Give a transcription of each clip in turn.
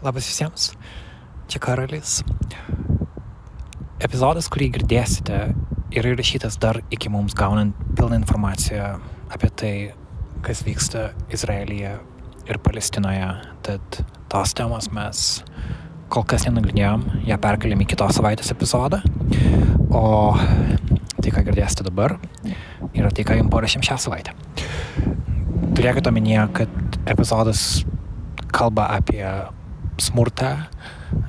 Labas visiems, čia Karalis. Epizodas, kurį girdėsite, yra įrašytas dar iki mums gaunant pilną informaciją apie tai, kas vyksta Izraelyje ir Palestinoje. Tad tos temos mes kol kas nenagrinėjom, ją perkeliam į kitos savaitės epizodą. O tai, ką girdėsite dabar, yra tai, ką jums parašėm šią savaitę. Turėkite omenyje, kad epizodas kalba apie smurtą,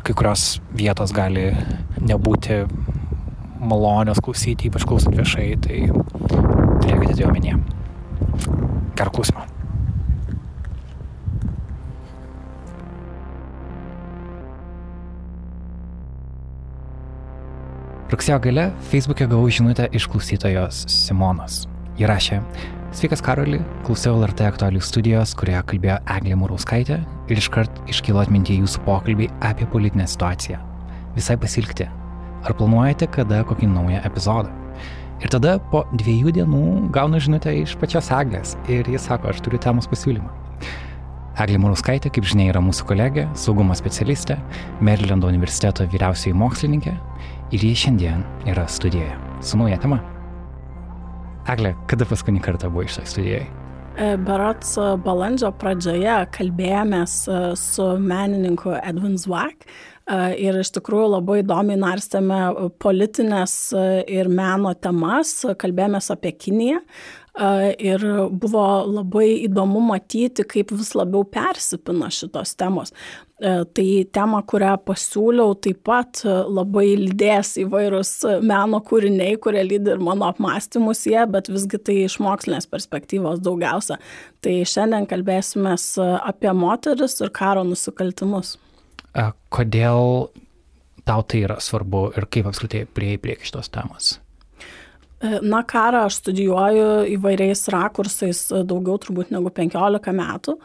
kai kurios vietos gali nebūti malonios klausyti, ypač klausant viešai, tai turėkite tai omenyje. Gerą klausimą. Rugsėjo gale Facebook'e gavau žinutę iš klausytojos Simonos. Ji rašė, Sveikas Karoli, klausiau LRT aktualių studijos, kurioje kalbėjo Eglė Murauskaitė ir iškart iškilo atminti jūsų pokalbį apie politinę situaciją. Visai pasilgti. Ar planuojate kada kokį naują epizodą? Ir tada po dviejų dienų gaunu žinutę iš pačios Eglės ir jis sako, aš turiu temos pasiūlymą. Eglė Murauskaitė, kaip žinia, yra mūsų kolegė, saugumo specialistė, Marylando universiteto vyriausioji mokslininkė ir ji šiandien yra studijoje su nauja tema. Egle, kada paskutinį kartą buvo iš studijai? Berots balandžio pradžioje kalbėjomės e, su menininku Edwin Zwak e, ir iš tikrųjų labai įdomiai narstėme politinės e, ir meno temas, kalbėjomės apie Kiniją, Ir buvo labai įdomu matyti, kaip vis labiau persipina šitos temos. Tai tema, kurią pasiūliau, taip pat labai lydės įvairūs meno kūriniai, kurie lydi ir mano apmąstymus jie, bet visgi tai iš mokslinės perspektyvos daugiausia. Tai šiandien kalbėsime apie moteris ir karo nusikaltimus. Kodėl tau tai yra svarbu ir kaip apskritai prieėjai prie šitos temos? Na, karą aš studijuoju įvairiais rakursais daugiau turbūt negu 15 metų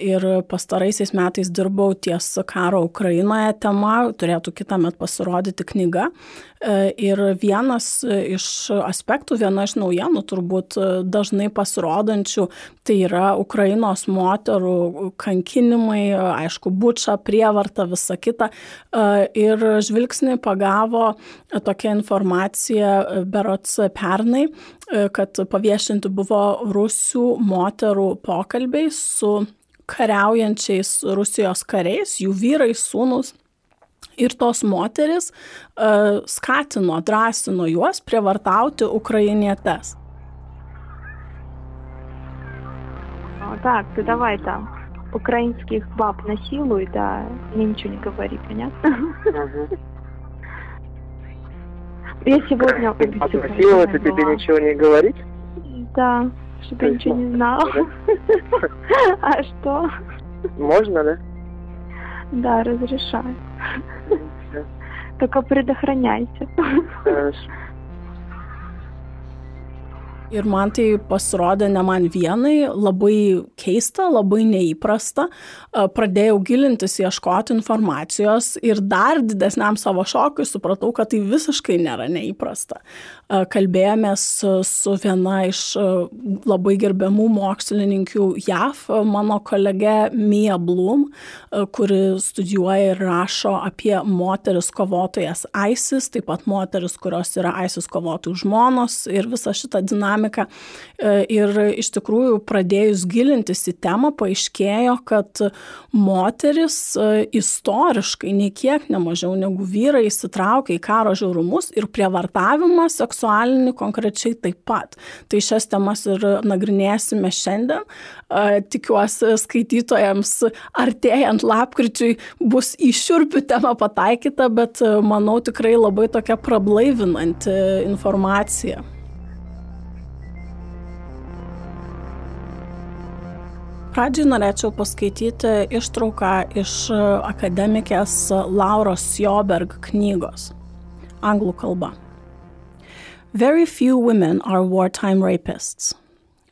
ir pastaraisiais metais dirbau ties karo Ukrainoje tema, turėtų kitą metą pasirodyti knyga. Ir vienas iš aspektų, viena iš naujienų turbūt dažnai pasirodančių, tai yra Ukrainos moterų kankinimai, aišku, bučia, prievarta, visa kita. Ir žvilgsnį pagavo tokia informacija berots pernai, kad paviešinti buvo rusių moterų pokalbiai su kariaujančiais Rusijos kariais, jų vyrai, sūnus. Ir tos moteris uh, skatino, drąsino juos prievartauti ukrainietes. Так, ты давай там украинских баб насилуй, да, мне ничего не говори, понятно? Я сегодня... А насиловать тебе ничего не говорить? Да чтобы я ничего не знала. А что? Можно, да? Да, разрешаю. Только предохраняйся. Хорошо. Ir man tai pasirodė ne man vienai, labai keista, labai neįprasta. Pradėjau gilintis, ieškoti informacijos ir dar didesniam savo šokui supratau, kad tai visiškai nėra neįprasta. Kalbėjomės su viena iš labai gerbiamų mokslininkių JAV, mano kolege Mia Bloom, kuri studijuoja ir rašo apie moteris kovotojas ISIS, taip pat moteris, kurios yra ISIS kovotojų žmonos ir visą šitą dinamiką ir iš tikrųjų pradėjus gilintis į temą, paaiškėjo, kad moteris e, istoriškai nei kiek nemažiau negu vyrai įsitraukia į karo žiaurumus ir prievartavimą seksualinį konkrečiai taip pat. Tai šias temas ir nagrinėsime šiandien. E, tikiuosi skaitytojams artėjant lapkričiui bus į šiurpių temą pataikyta, bet manau tikrai labai tokia prablaivinanti informacija. Pradžiai norėčiau paskaityti ištrauką iš akademikės Lauros Joberg knygos. Anglų kalba. Very few women are wartime rapists.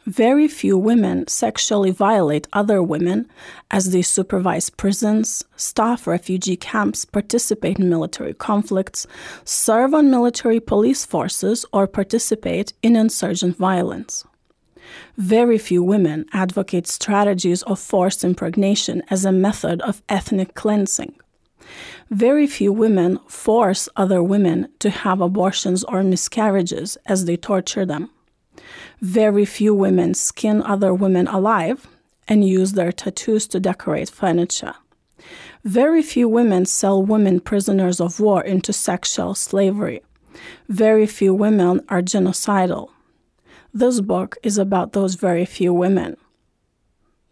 Very few women sexually violate other women as they supervise prisons, staff refugee camps, participate in military conflicts, serve on military police forces, or participate in insurgent violence. Very few women advocate strategies of forced impregnation as a method of ethnic cleansing. Very few women force other women to have abortions or miscarriages as they torture them. Very few women skin other women alive and use their tattoos to decorate furniture. Very few women sell women prisoners of war into sexual slavery. Very few women are genocidal. This book is about those very few women.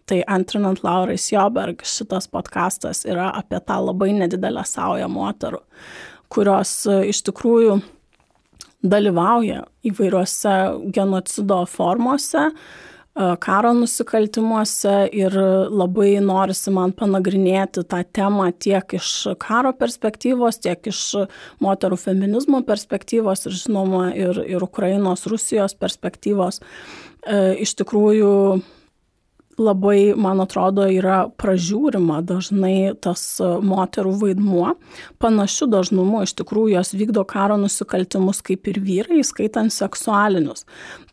Tai antrinant Laurai Sjoberg, šitas podkastas yra apie tą labai nedidelę saują moterų, kurios e, iš tikrųjų dalyvauja įvairiuose genocido formuose, e, karo nusikaltimuose ir labai norisi man panagrinėti tą temą tiek iš karo perspektyvos, tiek iš moterų feminizmo perspektyvos ir žinoma ir, ir Ukrainos, Rusijos perspektyvos. E, iš tikrųjų, labai, man atrodo, yra pražiūrima dažnai tas e, moterų vaidmuo. Panašiu dažnumu iš tikrųjų jos vykdo karo nusikaltimus kaip ir vyrai, skaitant seksualinius.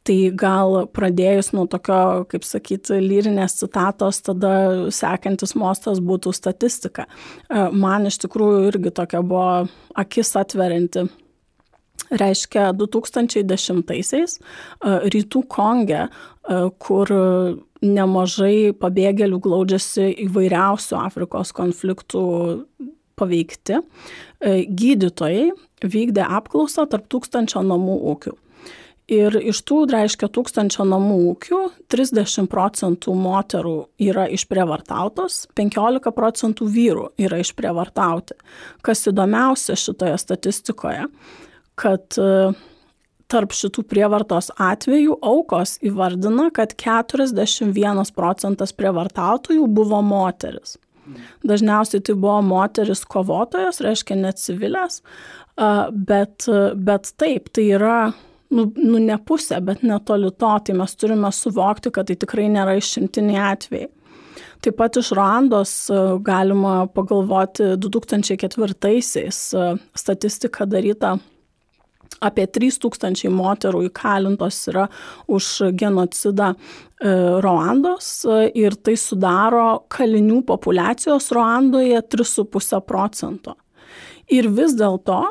Tai gal pradėjus nuo tokio, kaip sakyti, lyrinės citatos, tada sekantis mostas būtų statistika. E, man iš tikrųjų irgi tokia buvo akis atverinti reiškia 2010-aisiais e, rytų Konge, kur nemažai pabėgėlių glaudžiasi įvairiausių Afrikos konfliktų paveikti. E, gydytojai vykdė apklausą tarp tūkstančio namų ūkių. Ir iš tų, reiškia, tūkstančio namų ūkių 30 procentų moterų yra išprievartautos, 15 procentų vyrų yra išprievartauti. Kas įdomiausia šitoje statistikoje, kad tarp šitų prievartos atvejų aukos įvardina, kad 41 procentas prievartautojų buvo moteris. Dažniausiai tai buvo moteris kovotojos, reiškia ne civilės, bet, bet taip, tai yra, nu, nu ne pusė, bet netoli to, tai mes turime suvokti, kad tai tikrai nėra išimtiniai atvejai. Taip pat iš Ruandos galima pagalvoti 2004-aisiais statistika daryta apie 3000 moterų įkalintos yra už genocidą e, Ruandos e, ir tai sudaro kalinių populiacijos Ruandoje 3,5 procento. Ir vis dėlto,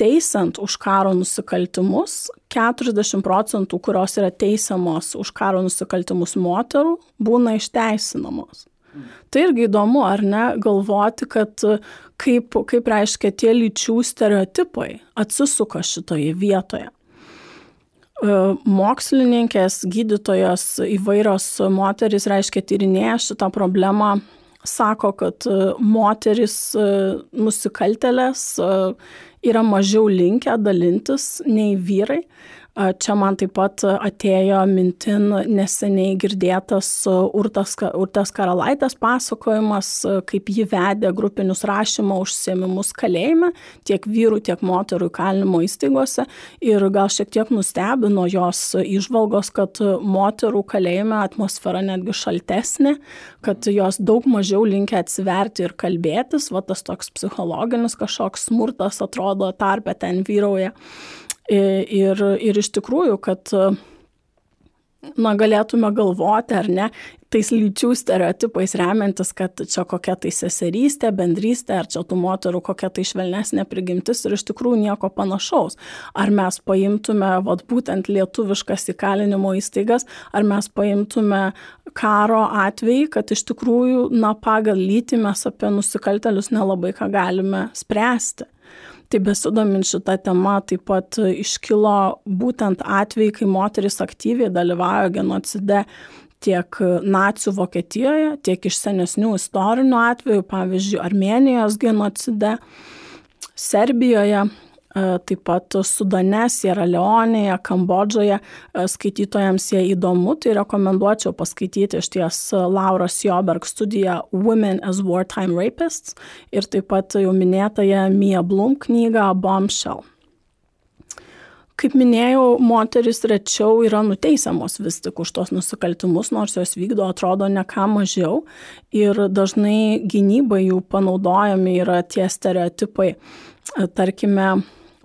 teisant už karo nusikaltimus, 40 procentų, kurios yra teisiamos už karo nusikaltimus moterų, būna išteisinamos. Tai irgi įdomu, ar ne, galvoti, kad kaip, kaip reiškia tie lyčių stereotipai atsisuka šitoje vietoje. E, mokslininkės, gydytojos, įvairios moteris, reiškia, tyrinėja šitą problemą, sako, kad e, moteris e, nusikaltelės yra mažiau linkę dalintis nei vyrai. Čia man taip pat atėjo mintin neseniai girdėtas Urtas, Urtas Karalaitės pasakojimas, kaip ji vedė grupinius rašymo užsiemimus kalėjime, tiek vyrų, tiek moterų įkalinimo įstaigose. Ir gal šiek tiek nustebino jos išvalgos, kad moterų kalėjime atmosfera netgi šaltesnė, kad jos daug mažiau linkia atsiverti ir kalbėtis, va tas toks psichologinis kažkoks smurtas atrodo tarpe ten vyrauja. Ir, ir iš tikrųjų, kad na, galėtume galvoti, ar ne, tais lyčių stereotipais remiantis, kad čia kokia tai seserystė, bendrystė, ar čia tų moterų kokia tai švelnesnė prigimtis ir iš tikrųjų nieko panašaus. Ar mes paimtume, vad būtent lietuviškas įkalinimo įstaigas, ar mes paimtume karo atvejį, kad iš tikrųjų, na, pagal lytį mes apie nusikaltelius nelabai ką galime spręsti. Tai besidomint šitą temą taip pat iškilo būtent atvejai, kai moteris aktyviai dalyvauja genocide tiek nacių Vokietijoje, tiek iš senesnių istorinių atvejų, pavyzdžiui, Armenijos genocide, Serbijoje, taip pat Sudane, Sierra Leonėje, Kambodžoje e, skaitytojams jie įdomu, tai rekomenduočiau paskaityti iš ties Lauros Joberg studiją Women as Wartime Rapists ir taip pat jau minėtąją Mia Blum knygą Bombshell. Kaip minėjau, moteris rečiau yra nuteisiamos vis tik už tos nusikaltimus, nors jos vykdo atrodo ne ką mažiau ir dažnai gynybai jų panaudojami yra tie stereotipai. E, tarkime,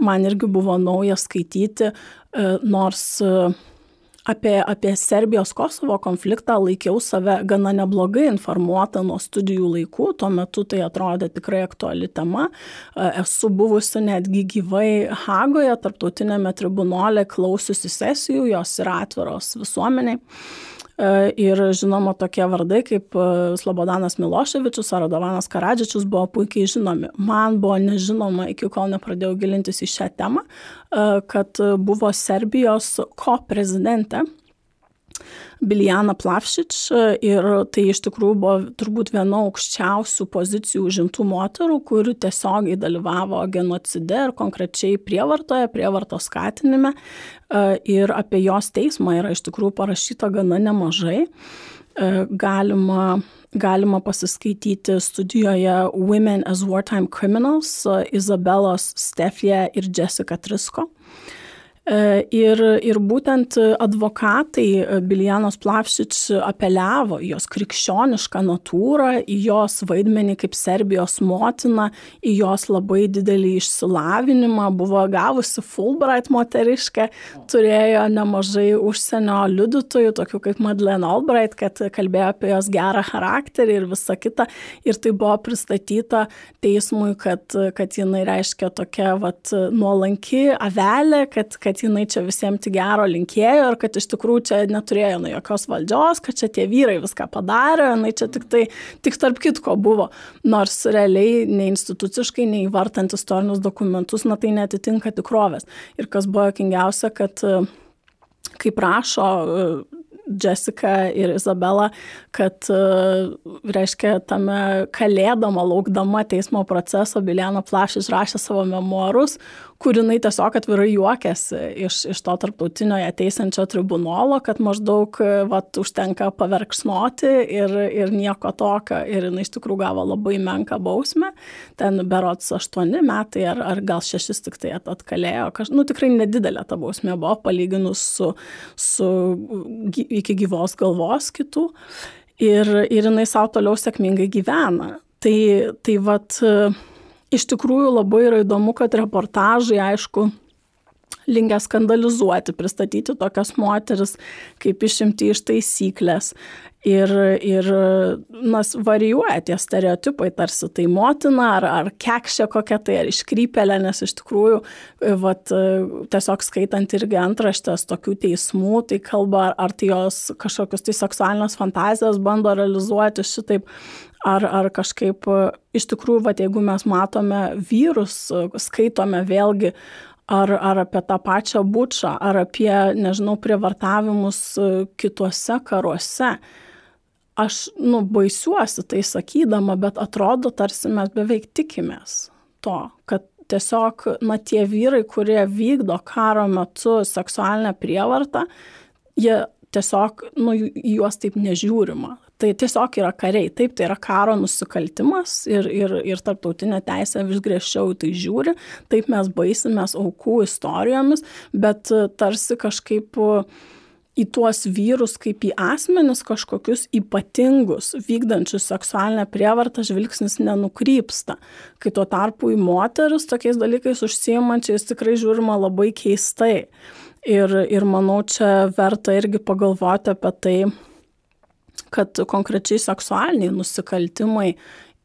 man irgi buvo nauja skaityti, e, nors e, apie, apie Serbijos Kosovo konfliktą laikiau save gana neblogai informuota nuo studijų laikų, tuo metu tai atrodė tikrai aktuali tema. Esu buvusi netgi gyvai Hagoje, tarptautinėme tribunolė, klausiusi sesijų, jos yra atviros visuomeniai. E, ir žinoma, tokie vardai kaip e, Slobodanas Miloševičius ar Radovanas Karadžičius buvo puikiai žinomi. Man buvo nežinoma iki kol nepradėjau gilintis į šią temą, e, kad buvo Serbijos ko prezidentė Biljana Plavšič ir tai iš tikrųjų buvo turbūt viena aukščiausių pozicijų užimtų moterų, kuri tiesiogiai dalyvavo genocide ir konkrečiai prievartoje, prievartos skatinime ir apie jos teismą yra iš tikrųjų parašyta gana nemažai. Galima galima pasiskaityti studijoje Women as Wartime Criminals, Izabelos Stefija ir Jessica Trisko. E, ir, ir būtent advokatai e, Biljanos Plavšič apeliavo jos krikščionišką natūrą, į jos vaidmenį kaip Serbijos motina, į jos labai didelį išsilavinimą, buvo gavusi Fulbright moteriškę, turėjo nemažai užsienio liudytojų, tokių kaip Madeleine Albright, kad kalbėjo apie jos gerą charakterį ir visą kitą. Ir tai buvo pristatyta teismui, kad, kad jinai reiškia tokia vat, nuolanki avelė, kad, kad kad jinai čia visiems tik gero linkėjo ir kad iš tikrųjų čia neturėjo nu, jokios valdžios, kad čia tie vyrai viską padarė, jinai čia tik tai, tik tarp kitko buvo. Nors realiai nei instituciškai, nei vartant istorinius dokumentus, na tai netitinka tikrovės. Ir kas buvo jokingiausia, kad kaip rašo Jessica ir Izabela, kad, e, reiškia, tame kalėdama, laukdama teismo proceso, Biljana Plaš išrašė savo memoarus, kur jinai tiesiog atvirai juokėsi iš, iš to tarptautinio teisančio tribunolo, kad maždaug vat, užtenka paverksnoti ir, ir nieko tokio. Ir jinai iš tikrųjų gavo labai menką bausmę. Ten berots aštuoni metai ar, ar gal šešis tik tai atkalėjo. Kaž, nu, tikrai nedidelė ta bausmė buvo palyginus su, su iki gyvos galvos kitų. Ir, ir jinai savo toliau sėkmingai gyvena. Tai, tai vat iš tikrųjų labai yra įdomu, kad reportažai, aišku, linkę skandalizuoti, pristatyti tokias moteris kaip išimti iš taisyklės. Ir, ir nas, varijuoja tie stereotipai, tarsi tai motina, ar, ar kekšė kokia tai, ar iškrypelė, nes iš tikrųjų, vat, tiesiog skaitant irgi antraštės tokių teismų, tai kalba, ar, ar tai jos kažkokius tai seksualinės fantazijas bando realizuoti šitaip, ar, ar kažkaip iš tikrųjų, va, jeigu mes matome vyrus, skaitome vėlgi, ar, ar apie tą pačią bučą, ar apie, nežinau, prievartavimus kituose karuose. Aš, nu, baisiuosi tai sakydama, bet atrodo, tarsi mes beveik tikimės to, kad tiesiog, na, tie vyrai, kurie vykdo karo metu seksualinę prievartą, jie tiesiog, nu, juos taip nežiūrima tai tiesiog yra kariai. Taip tai yra karo nusikaltimas ir ir ir tarptautinė teisė vis griežčiau į tai žiūri. Taip mes baisimės aukų istorijomis bet tarsi kažkaip į tuos vyrus kaip į asmenis kažkokius ypatingus vykdančius seksualinę prievartą žvilgsnis nenukrypsta. Kai tuo tarpu į moteris tokiais dalykais užsiimančiais tikrai žiūrima labai keistai. Ir ir manau čia verta irgi pagalvoti apie tai kad konkrečiai seksualiniai nusikaltimai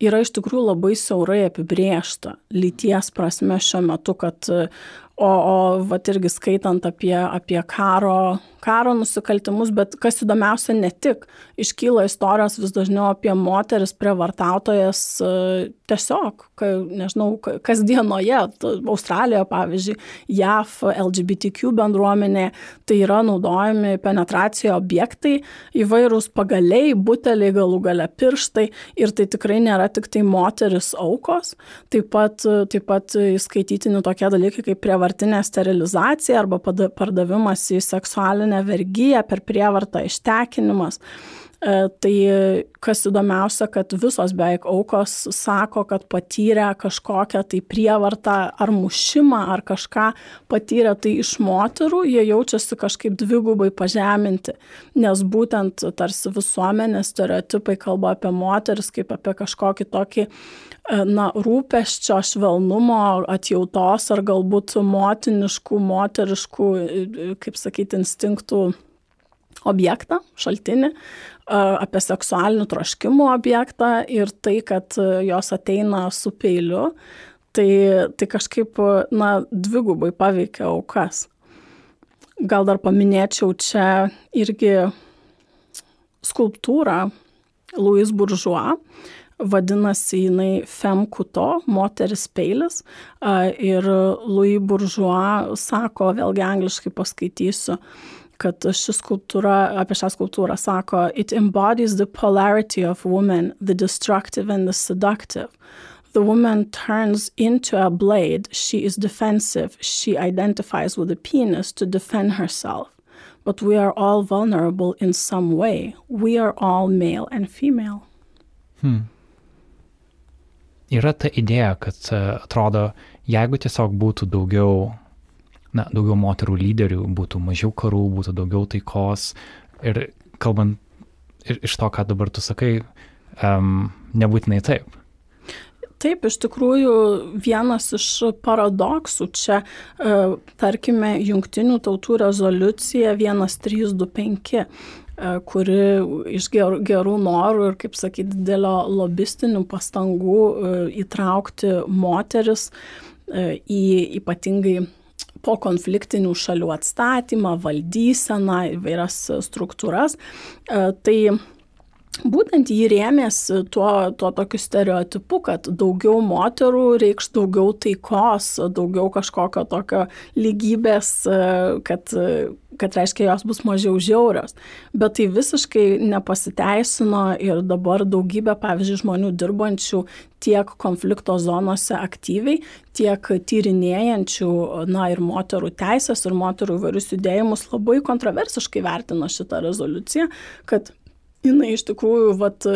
yra iš tikrųjų labai siaurai apibrėžta lyties prasme šiuo metu, kad o, o vat irgi skaitant apie, apie karo, karo nusikaltimus, bet kas įdomiausia, ne tik. Iškyla istorijos vis dažniau apie moteris prievartautojas tiesiog, ka, nežinau, kasdienoje, Australijoje pavyzdžiui, JAF, LGBTQ bendruomenė, tai yra naudojami penetracijo objektai, įvairūs pagaliai, buteliai, galų gale pirštai ir tai tikrai nėra tik tai moteris aukos, taip pat, taip pat skaitytini tokie dalykai kaip prievartinė sterilizacija arba pardavimas į seksualinę vergyją per prievartą ištekinimas. E, tai kas įdomiausia, kad visos beveik aukos sako, kad patyrė kažkokią tai prievartą ar mušimą ar kažką patyrė tai iš moterų, jie jaučiasi kažkaip dvigubai pažeminti, nes būtent tarsi visuomenės stereotipai kalba apie moteris kaip apie kažkokį tokį e, na, rūpeščio, švelnumo, atjautos ar galbūt motiniškų, moteriškų, e, kaip sakyti, instinktų objektą, šaltinį, apie seksualinių troškimų objektą ir tai, kad jos ateina su peiliu, tai, tai kažkaip, na, dvigubai paveikia aukas. Gal dar paminėčiau čia irgi skulptūrą Louis Bourgeois, vadinasi jinai Femme Kuto, moteris peilis. Ir Louis Bourgeois sako, vėlgi angliškai paskaitysiu, kad ši skulptūra, apie šią skulptūrą sako, it embodies the polarity of woman, the destructive and the seductive. The woman turns into a blade, she is defensive, she identifies with the penis to defend herself. But we are all vulnerable in some way. We are all male and female. Hmm. Yra ta idėja, kad atrodo, jeigu tiesiog būtų daugiau na, daugiau moterų lyderių, būtų mažiau karų, būtų daugiau taikos. Ir kalbant ir iš to, ką dabar tu sakai, um, nebūtinai taip. Taip, iš tikrųjų, vienas iš paradoksų čia, uh, tarkime, jungtinių tautų rezoliucija 1325 kuri iš gerų norų ir, kaip sakyti, didelio lobistinių pastangų įtraukti moteris į ypatingai po konfliktinių šalių atstatymą, valdyseną, įvairias struktūras. E, tai Būtent jį rėmėsi tuo, tuo tokiu stereotipu, kad daugiau moterų reikš daugiau taikos, daugiau kažkokio tokio lygybės, kad, kad reiškia jos bus mažiau žiaurios. Bet tai visiškai nepasiteisino ir dabar daugybė, pavyzdžiui, žmonių dirbančių tiek konflikto zonose aktyviai, tiek tyrinėjančių, na ir moterų teisės ir moterų įvairius judėjimus labai kontroversiškai vertina šitą rezoliuciją, kad jinai iš tikrųjų vat,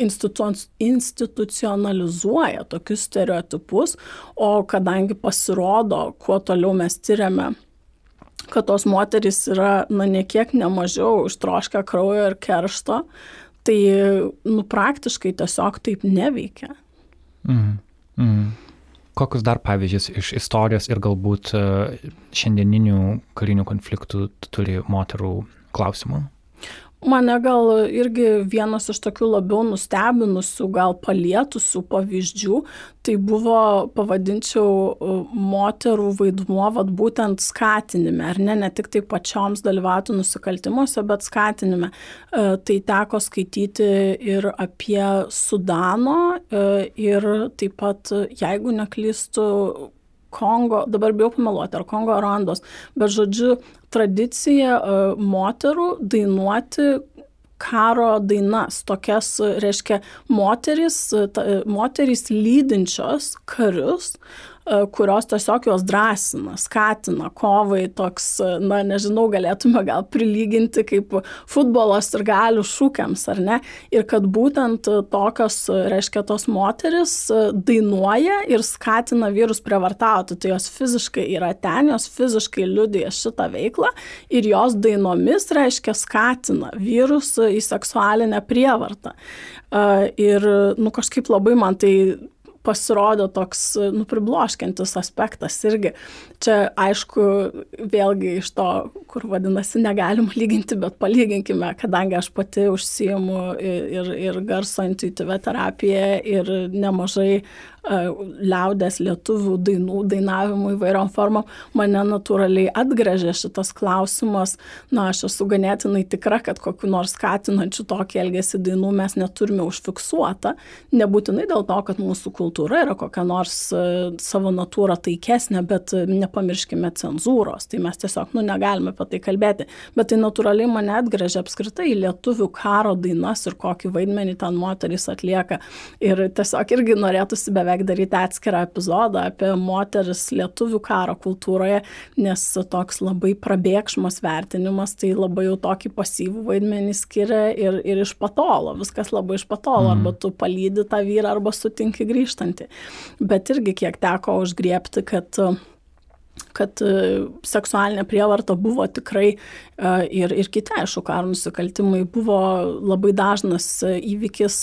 institu, institucionalizuoja tokius stereotipus, o kadangi pasirodo, kuo toliau mes tyriame, kad tos moterys yra, na, nekiek nemažiau ištroškę kraujo ir keršto, tai, nu, praktiškai tiesiog taip neveikia. Mm. Mm. Kokius dar pavyzdžius iš istorijos ir galbūt e, šiandieninių karinių konfliktų turi moterų klausimų? Mane gal irgi vienas iš tokių labiau nustebinusių, gal palietusių pavyzdžių, tai buvo, pavadinčiau, moterų vaidmuo, vad būtent skatinime, ar ne, ne tik tai pačioms dalyvauti nusikaltimuose, bet skatinime. E, tai teko skaityti ir apie Sudano e, ir taip pat, jeigu neklystu, Kongo, dabar bijau pameluoti, ar Kongo randos, bet žodžiu, tradicija e, moterų dainuoti karo dainas, tokias, reiškia, moteris, ta, moteris lydinčios karius E, kurios tiesiog juos drąsina, skatina kovai, toks, na nežinau, galėtume gal prilyginti kaip futbolos ir galių šūkiams, ar ne? Ir kad būtent tokios, reiškia, tos moteris dainuoja ir skatina vyrus prievartauti, tai jos fiziškai yra ten, jos fiziškai liudija šitą veiklą ir jos dainomis, reiškia, skatina vyrus į seksualinę prievartą. E, ir, nu, kažkaip labai man tai pasirodo toks, nu, pribloškiantis aspektas irgi. Čia, aišku, vėlgi iš to, kur vadinasi, negalima lyginti, bet palyginkime, kadangi aš pati užsijimu ir, ir garso intuityvę terapiją ir nemažai liaudės lietuvių dainų, dainavimų įvairiom formom, mane natūraliai atgrėžė šitas klausimas. Na, aš esu ganėtinai tikra, kad kokiu nors skatinančiu tokį elgesį dainų mes neturime užfiksuota. Nebūtinai dėl to, kad mūsų kultūra yra kokia nors savo natūra taikesnė, bet nepamirškime cenzūros. Tai mes tiesiog, nu, negalime apie tai kalbėti. Bet tai natūraliai mane atgrėžė apskritai lietuvių karo dainas ir kokį vaidmenį ten moteris atlieka. Ir tiesiog irgi norėtųsi beveik beveik daryti atskirą epizodą apie moteris lietuvių karo kultūroje, nes toks labai prabėgšmas vertinimas, tai labai jau tokį pasyvų vaidmenį skiria ir, ir iš patolo, viskas labai iš patolo, mm. arba tu palydi tą vyrą, arba sutinki grįžtantį. Bet irgi kiek teko užgriepti, kad kad seksualinė prievarta buvo tikrai ir, ir kiti, aišku, karo nusikaltimai buvo labai dažnas įvykis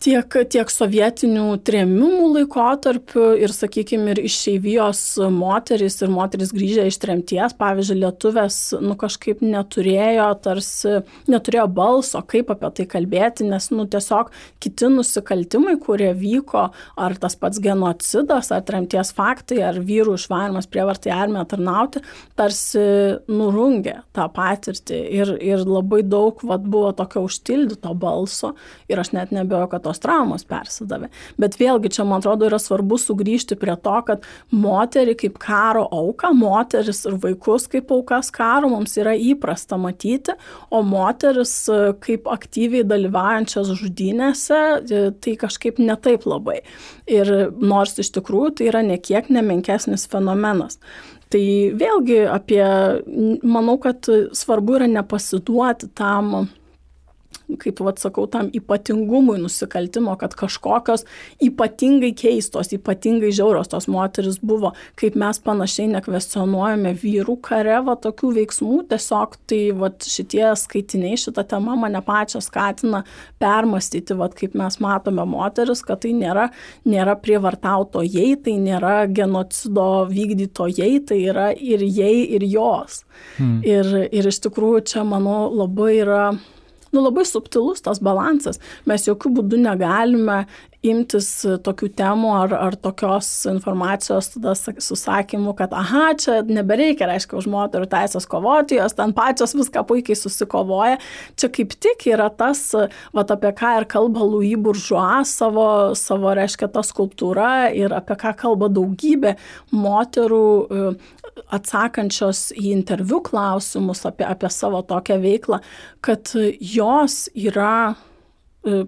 tiek, tiek sovietinių trėmimų laikotarpiu ir, sakykime, ir išeivijos moteris ir moteris grįžę iš tremties, pavyzdžiui, lietuvės, nu kažkaip neturėjo, tarsi, neturėjo balso, kaip apie tai kalbėti, nes, nu tiesiog kiti nusikaltimai, kurie vyko, ar tas pats genocidas, ar tremties faktai, ar vyrų išvarimas prievartai armiją tarnauti, tarsi nurungė tą patirtį ir, ir labai daug vat, buvo tokio užtildyto balso ir aš net nebejoju, kad tos traumos persidavė. Bet vėlgi čia, man atrodo, yra svarbu sugrįžti prie to, kad moterį kaip karo auka, moteris ir vaikus kaip aukas karo mums yra įprasta matyti, o moteris e, kaip aktyviai dalyvaujančias žudynėse, e, tai kažkaip netaip labai. Ir nors iš tikrųjų tai yra nekiek nemenkesnis fenomenas. Tai vėlgi apie, manau, kad svarbu yra nepasiduoti tam kaip vad sakau, tam ypatingumui nusikaltimo, kad kažkokios ypatingai keistos, ypatingai žiaurios tos moteris buvo, kaip mes panašiai nekvestionuojame vyrų kare, va tokių veiksmų, tiesiog tai va šitie skaitiniai, šita tema mane pačią skatina permastyti, va kaip mes matome moteris, kad tai nėra, nėra prievartautojai, tai nėra genocido vykdytojai, tai yra ir jai, ir jos. Hmm. Ir, ir iš tikrųjų čia, manau, labai yra nu, labai subtilus tas balansas. Mes jokių būdų negalime imtis tokių temų ar, ar tokios informacijos tada susakymų, kad aha, čia nebereikia, reiškia, už moterų teisės kovoti, jos ten pačios viską puikiai susikovoja. Čia kaip tik yra tas, va apie ką ir kalba Louis Bourgeois savo, savo reiškia, ta skulptūra ir apie ką kalba daugybė moterų e, atsakančios į interviu klausimus apie, apie savo tokią veiklą, kad jos yra e,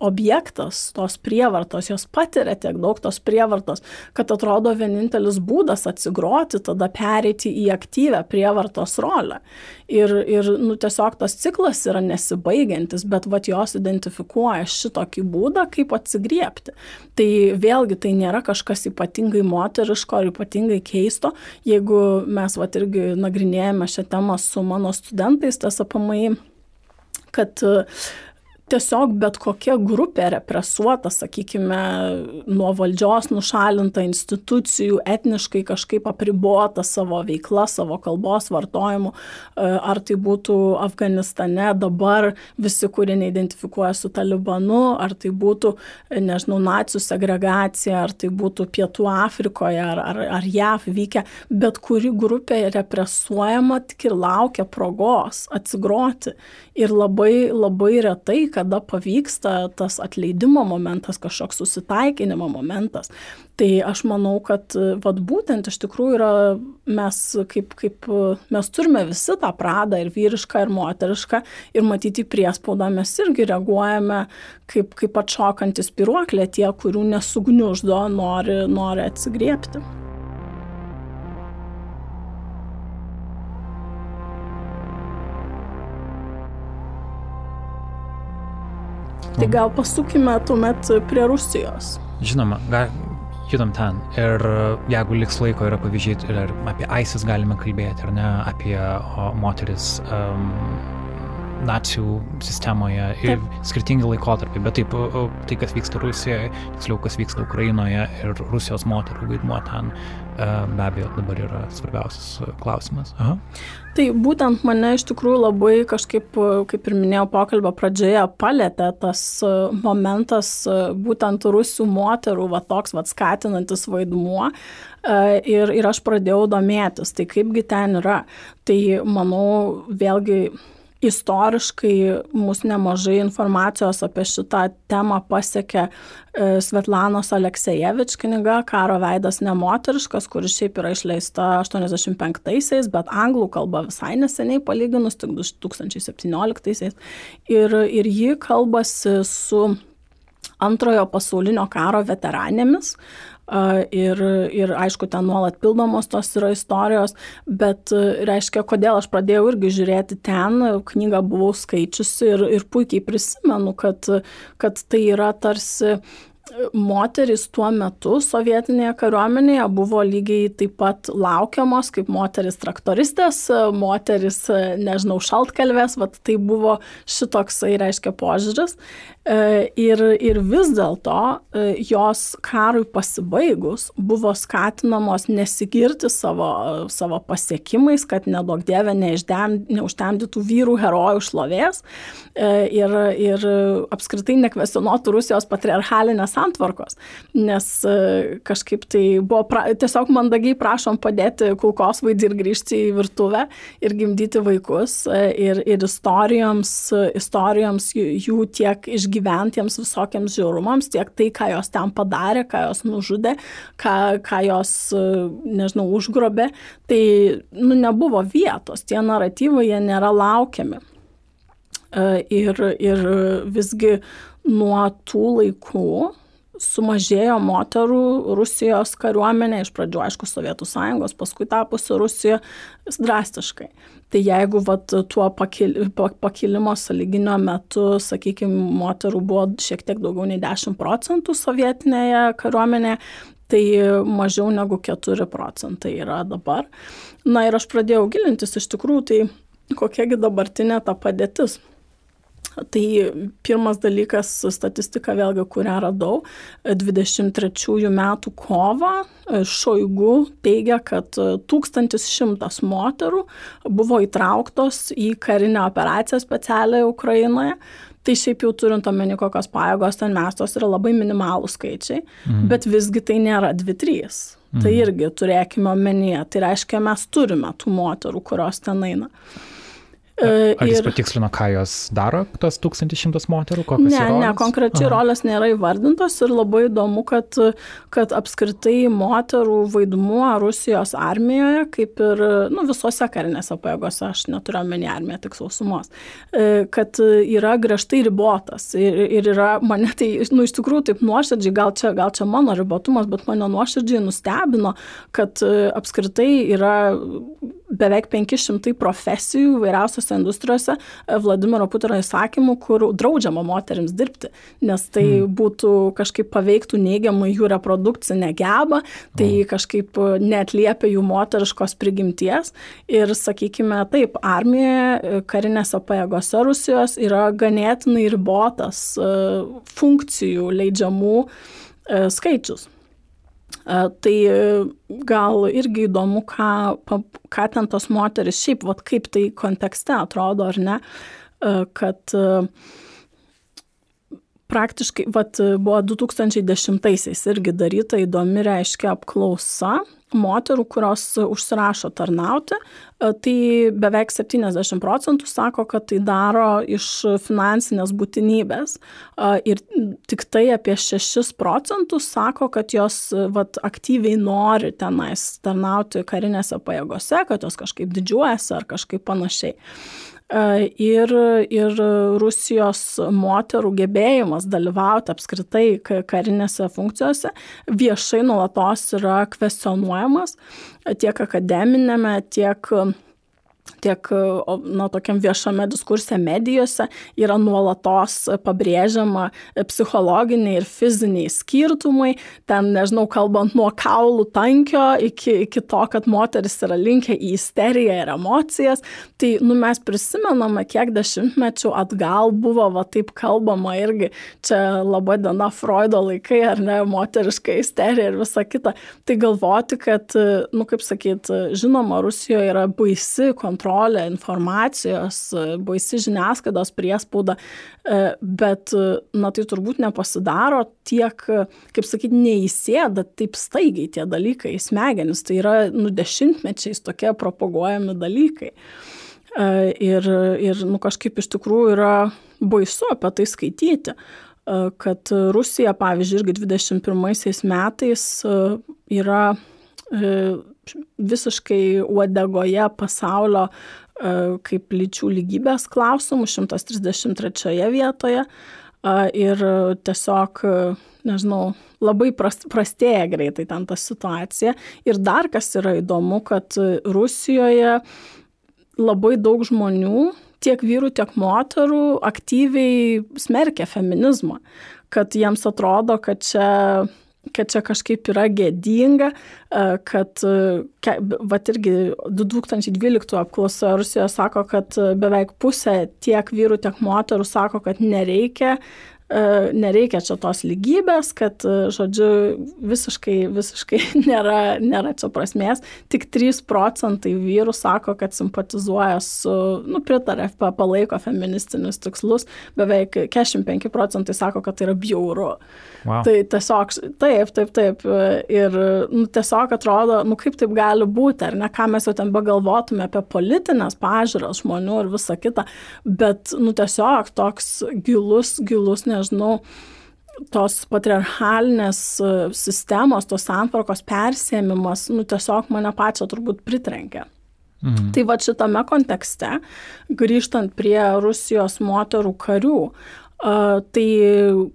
objektas tos prievartos, jos patiria tiek daug tos prievartos, kad atrodo vienintelis būdas atsigroti, tada pereiti į aktyvę prievartos rolę. Ir, ir nu, tiesiog tas ciklas yra nesibaigiantis, bet vat jos identifikuoja šitokį būdą, kaip atsigriepti. Tai vėlgi tai nėra kažkas ypatingai moteriško ar ypatingai keisto. Jeigu mes vat irgi nagrinėjame šią temą su mano studentais, tas apamai kad uh, tiesiog bet kokia grupė represuota, sakykime, nuo valdžios nušalinta institucijų, etniškai kažkaip apribota savo veikla, savo kalbos vartojimu, e, ar tai būtų Afganistane dabar visi, kurie neidentifikuoja su Talibanu, ar tai būtų, nežinau, nacijų segregacija, ar tai būtų Pietų Afrikoje, ar, ar, ar JAV vykę, bet kuri grupė represuojama tik ir laukia progos atsigroti. Ir labai, labai retai, kad kada pavyksta tas atleidimo momentas, kažkoks susitaikinimo momentas. Tai aš manau, kad vat, būtent iš tikrųjų yra mes, kaip, kaip mes turime visi tą pradą ir vyrišką, ir moterišką, ir matyti priespaudą mes irgi reaguojame kaip, kaip atšokantis piruoklė tie, kurių nesugniuždo, nori, nori atsigriepti. Tai gal pasukime tuomet prie Rusijos. Žinoma, gal, judam ten. Ir jeigu liks laiko, yra pavyzdžiai, ir apie ISIS galime kalbėti, ar ne, apie o, moteris. Um, nacijų sistemoje ir taip. skirtingi laikotarpiai, bet taip, tai kas vyksta Rusijoje, tiksliau kas vyksta Ukrainoje ir Rusijos moterų vaidmuo ten e, be abejo dabar yra svarbiausias klausimas. Aha. Tai būtent mane iš tikrųjų labai kažkaip, kaip ir minėjau pokalbio pradžioje, palėtė tas e, momentas e, būtent rusių moterų, va toks va skatinantis vaidmuo. Ir, ir aš pradėjau domėtis, tai kaipgi ten yra. Tai manau, vėlgi istoriškai mus nemažai informacijos apie šitą temą pasiekė e, Svetlanos Aleksejevič knyga Karo veidas nemoteriškas, kuris šiaip yra išleista 85-aisiais, bet anglų kalba visai neseniai palyginus, tik 2017-aisiais. Ir, ir ji kalbasi su antrojo pasaulinio karo veteranėmis, ir, ir aišku, ten nuolat pildomos tos yra istorijos, bet reiškia, kodėl aš pradėjau irgi žiūrėti ten, knygą buvau skaičiusi ir, ir puikiai prisimenu, kad, kad tai yra tarsi moterys tuo metu sovietinėje kariuomenėje buvo lygiai taip pat laukiamos kaip moteris traktoristės, moteris, nežinau, šaltkalvės, vat tai buvo šitoksai, reiškia, požiūris. Ir, ir vis dėlto e, jos karui pasibaigus buvo skatinamos nesigirti savo, savo pasiekimais, kad nedaug dievė neužtemdytų vyrų herojų šlovės ir, ir apskritai nekvesionuotų Rusijos patriarchalinės santvarkos, nes kažkaip tai buvo pra, tiesiog mandagiai prašom padėti kulkosvaidį ir grįžti į virtuvę ir gimdyti vaikus ir, ir istorijoms, istorijoms jų tiek išgyventiems visokiams žiaurumams, tiek tai, ką jos ten padarė, ką jos nužudė, ką, ką jos, nežinau, užgrobė, tai nu, nebuvo vietos, tie naratyvai jie nėra laukiami. E, ir, ir visgi nuo tų laikų sumažėjo moterų Rusijos kariuomenė, iš pradžių, aišku, Sovietų sąjungos, paskui tapusi Rusijos drastiškai. Tai jeigu vat, tuo pakil, pakilimo saliginio metu, sakykime, moterų buvo šiek tiek daugiau nei 10 procentų sovietinėje kariuomenėje, tai mažiau negu 4 procentai yra dabar. Na ir aš pradėjau gilintis iš tikrųjų, tai kokiagi dabartinė ta padėtis. Tai pirmas dalykas, statistika vėlgi, kurią radau, 23 metų kovą Šoigu teigia, kad 1100 moterų buvo įtrauktos į karinę operaciją specialią Ukrainoje. Tai šiaip jau turint omeny, kokios pajėgos ten mestos yra labai minimalų skaičiai, mhm. bet visgi tai nėra 2-3. Tai mhm. Tai irgi turėkime omenyje. Tai reiškia, mes turime tų moterų, kurios ten eina. E, Ar jis ir... patikslino, ką jos daro, tos 1100 moterų? Ne, roles? ne, konkrečiai Aha. rolės nėra įvardintos ir labai įdomu, kad, kad apskritai moterų vaidmuo Rusijos armijoje, kaip ir nu, visose karinėse pajėgose, aš neturiu omeny armiją, tik sausumos, e, kad yra griežtai ribotas. Ir, ir yra, mane tai, nu, iš tikrųjų, taip nuoširdžiai, gal čia, gal čia mano ribotumas, bet mane nuoširdžiai nustebino, kad e, apskritai yra beveik 500 profesijų vairiausiose industrijose e, Vladimiro Putino įsakymų, kur draudžiama moteriams dirbti, nes tai hmm. būtų kažkaip paveiktų neigiamai jų reprodukcinę gebą, tai hmm. kažkaip netliepia jų moteriškos prigimties. Ir sakykime, taip, armijoje, e, karinėse pajėgose Rusijos yra ganėtinai ribotas e, funkcijų leidžiamų skaičius. Tai gal irgi įdomu, ką, ką ten tos moteris šiaip, vat, kaip tai kontekste atrodo ar ne, kad praktiškai, vat, buvo 2010-aisiais irgi daryta įdomi reiškia apklausa moterų, kurios užsirašo tarnauti, e, tai beveik 70 procentų sako, kad tai daro iš finansinės būtinybės e, ir tik tai apie 6 procentus sako, kad jos vat, aktyviai nori tenais tarnauti karinėse pajėgose, kad jos kažkaip didžiuojasi ar kažkaip panašiai ir, ir Rusijos moterų gebėjimas dalyvauti apskritai karinėse funkcijose viešai nuolatos yra kvestionuojamas tiek akademinėme, tiek tiek na, tokiam viešame diskurse medijose yra nuolatos pabrėžiama psichologiniai ir fiziniai skirtumai, ten, nežinau, kalbant nuo kaulų tankio iki, iki to, kad moteris yra linkę į isteriją ir emocijas. Tai, nu, mes prisimename, kiek dešimtmečių atgal buvo, va taip kalbama irgi, čia labai diena Freudo laikai, ar ne, moteriška isterija ir visa kita. Tai galvoti, kad, nu, kaip sakyt, žinoma, Rusijoje yra baisi kontrolė kontrolė informacijos, baisi žiniasklaidos priespauda, e, bet, na, tai turbūt nepasidaro tiek, kaip sakyti, neįsėda taip staigiai tie dalykai į smegenis. Tai yra, nu, dešimtmečiais tokie propaguojami dalykai. E, ir, ir nu, kažkaip iš tikrųjų yra baisu apie tai skaityti e, kad Rusija, pavyzdžiui, irgi 21 metais yra visiškai uodegoje pasaulio e, kaip lyčių lygybės klausimų 133 vietoje ir tiesiog, nežinau, labai prastėja greitai ten ta situacija. Ir dar kas yra įdomu, kad Rusijoje labai daug žmonių, tiek vyrų, tiek moterų, aktyviai smerkia feminizmą, kad jiems atrodo, kad čia kad čia kažkaip yra gėdinga, e, kad, e, va irgi 2012 apklausa Rusijoje sako, kad beveik pusė tiek vyrų, tiek moterų sako, kad nereikia nereikia čia tos lygybės, kad, žodžiu, visiškai, visiškai nėra, nėra čia prasmės. Tik 3 procentai vyrų sako, kad simpatizuoja su, nu, pritarė, palaiko feministinius tikslus, beveik 45 procentai sako, kad tai yra bjauru. Wow. Tai tiesiog, taip, taip, taip. Ir nu, tiesiog atrodo, nu kaip taip gali būti, ar ne, ką mes jau ten begalvotume apie politinės pažiūros žmonių ir visą kitą, bet, nu tiesiog toks gilus, gilus, nežinau, tos patriarchalinės e, sistemos, tos santvarkos persėmimas, nu tiesiog mane pačią turbūt pritrenkė. Mhm. Tai va šitame kontekste, grįžtant prie Rusijos moterų karių, Tai,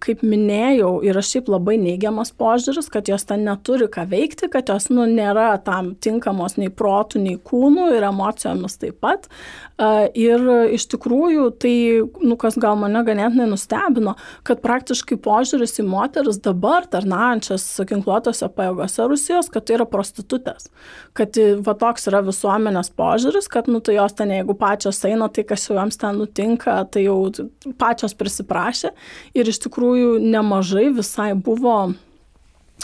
kaip minėjau, yra šiaip labai neigiamas požiūris, kad jos ten neturi ką veikti, kad jos nu, nėra tam tinkamos nei protų, nei kūnų ir emocijomis taip pat. Ir iš tikrųjų, tai, nu, kas gal mane ganėtinai nustebino, kad praktiškai požiūris į moteris dabar tarnaujančias ginkluotose pajėgose Rusijos, kad tai yra prostitutės. Kad va toks yra visuomenės požiūris, kad, nu, tai jos ten, jeigu pačios eina, tai kas jau joms ten nutinka, tai jau pačios prisiprašė aprašė ir iš tikrųjų nemažai visai buvo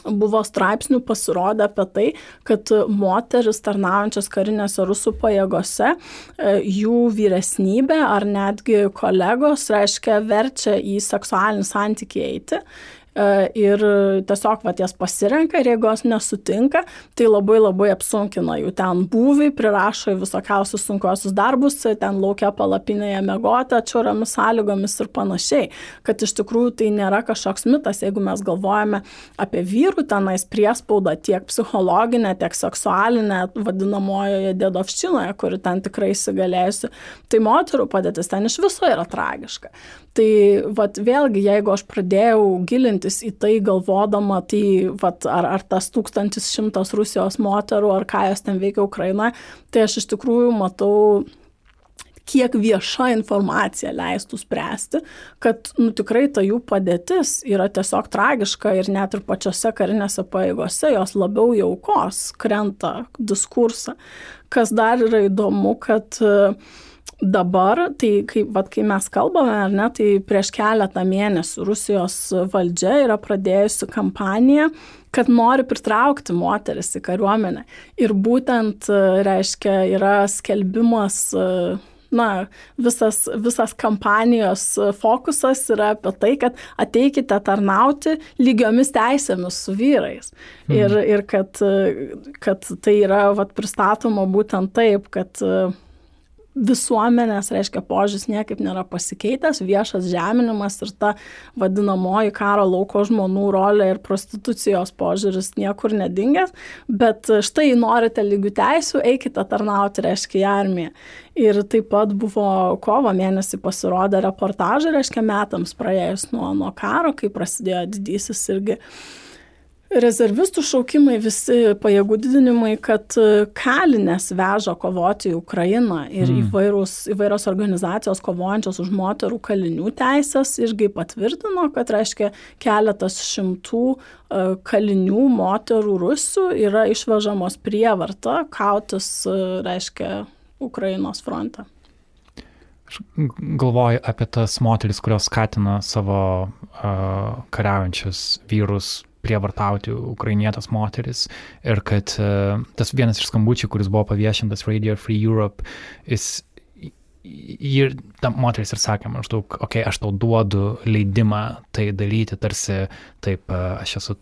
buvo straipsnių pasirodę apie tai, kad moteris tarnaujančias karinėse rusų pajėgose, e, jų vyresnybė ar netgi kolegos, reiškia, verčia į seksualinį santykį eiti ir tiesiog vat jas pasirenka ir jeigu jos nesutinka, tai labai labai apsunkina jų ten būvį, prirašo visokiausius sunkiosius darbus, ten laukia palapinėje mėgoti, atšiauriomis sąlygomis ir panašiai. Kad iš tikrųjų tai nėra kažkoks mitas, jeigu mes galvojame apie vyrų tenais priespaudą tiek psichologinę, tiek seksualinę, vadinamojoje dėdovščinoje, kuri ten tikrai įsigalėjusi, tai moterų padėtis ten iš viso yra tragiška. Tai vat, vėlgi, jeigu aš pradėjau gilintis į tai galvodama, tai vat, ar, ar tas 1100 Rusijos moterų, ar ką jos ten veikia Ukrainoje, tai aš iš tikrųjų matau kiek vieša informacija leistų spręsti, kad nu, tikrai ta jų padėtis yra tiesiog tragiška ir net ir pačiose karinėse paėgose jos labiau jaukos krenta diskursą. Kas dar yra įdomu, kad uh, dabar, tai kai, vat, kai mes kalbame, ar ne, tai prieš keletą mėnesių Rusijos valdžia yra pradėjusi kampaniją, kad nori pritraukti moteris į kariuomenę. Ir būtent, reiškia, yra skelbimas na, visas, visas kampanijos fokusas yra apie tai, kad ateikite tarnauti lygiomis teisėmis su vyrais. Mhm. Ir, ir kad, kad tai yra vat, pristatoma būtent taip, kad visuomenės, reiškia, požiūris niekaip nėra pasikeitęs, viešas žeminimas ir ta vadinamoji karo lauko žmonių rolė ir prostitucijos požiūris niekur nedingęs, bet štai norite lygių teisų, eikite tarnauti, reiškia, į armiją. Ir taip pat buvo kovo mėnesį pasirodę reportažai, reiškia, metams praėjus nuo, nuo karo, kai prasidėjo didysis irgi rezervistų šaukimai, visi pajėgų didinimai, kad e, kalinės veža kovoti į Ukrainą ir mm. įvairūs, įvairios organizacijos kovojančios už moterų kalinių teisės irgi patvirtino, kad reiškia keletas šimtų e, kalinių moterų rusų yra išvežamos prievarta kautis, e, reiškia, Ukrainos fronte. Aš galvoju apie tas moteris, kurios skatina savo uh, kariaujančius vyrus prievartauti ukrainietas moteris ir kad uh, tas vienas iš skambučių, kuris buvo paviešintas Radio Free Europe, jis ir ta moteris ir sakė maždaug, okei, okay, aš tau duodu leidimą tai daryti, tarsi taip, uh, aš esu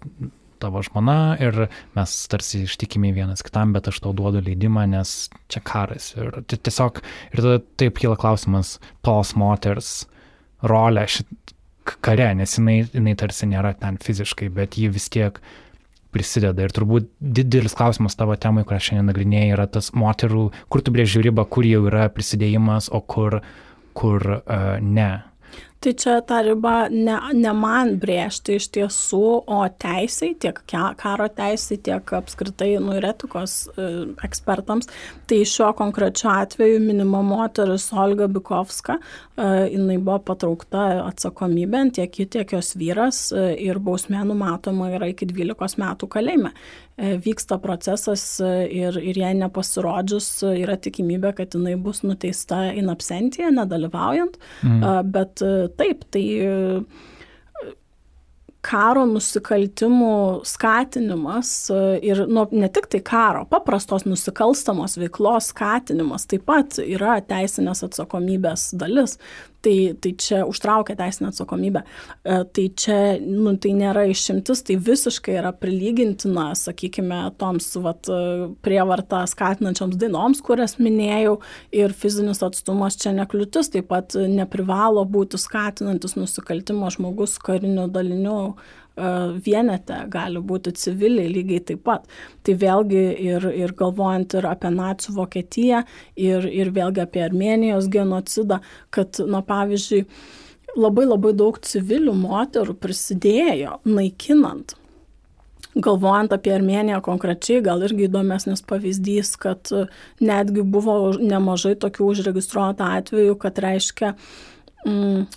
tavo žmona ir mes tarsi ištikimi vienas kitam, bet aš tau duodu leidimą, nes čia karas. Ir tiesiog, ir tada taip kyla klausimas tos moters rolę šit, kare, nes jinai, jinai tarsi nėra ten fiziškai, bet ji vis tiek prisideda. Ir turbūt didelis klausimas tavo temai, kurią šiandien nagrinėjai, yra tas moterų, kur tu brėži ribą, kur jau yra prisidėjimas, o kur, kur uh, ne. Tai čia ta riba ne, ne man brėžti iš tiesų, o teisai, tiek karo teisai, tiek apskritai nu, ir etikos e, ekspertams. Tai šiuo konkrečiu atveju minima moteris Olga Bikovska, e, jinai buvo patraukta atsakomybė tiek ji, tiek jos vyras e, ir bausmė numatoma yra iki 12 metų kalėjime. Vyksta procesas ir, ir jai nepasirodžius yra tikimybė, kad jinai bus nuteista in absencija, nedalyvaujant, mm. bet taip, tai karo nusikaltimų skatinimas e, ir nu, ne tik tai karo, paprastos nusikalstamos veiklos skatinimas taip pat yra teisinės atsakomybės dalis. Tai, tai čia užtraukia teisinę atsakomybę. E, tai čia, nu, tai nėra išimtis, tai visiškai yra prilygintina, sakykime, toms vat, prievartą skatinančioms dainoms, kurias minėjau, ir fizinis atstumas čia nekliūtis, taip pat neprivalo būti skatinantis nusikaltimo žmogus karinių dalinių vienete gali būti civiliai lygiai taip pat. Tai vėlgi ir, ir galvojant ir apie nacijų Vokietiją, ir, ir vėlgi apie Armenijos genocidą, kad, na pavyzdžiui, labai labai daug civilių moterų prisidėjo naikinant Galvojant apie Armeniją konkrečiai, gal irgi įdomesnis pavyzdys, kad netgi buvo nemažai tokių užregistruotų atvejų, kad reiškia, mm,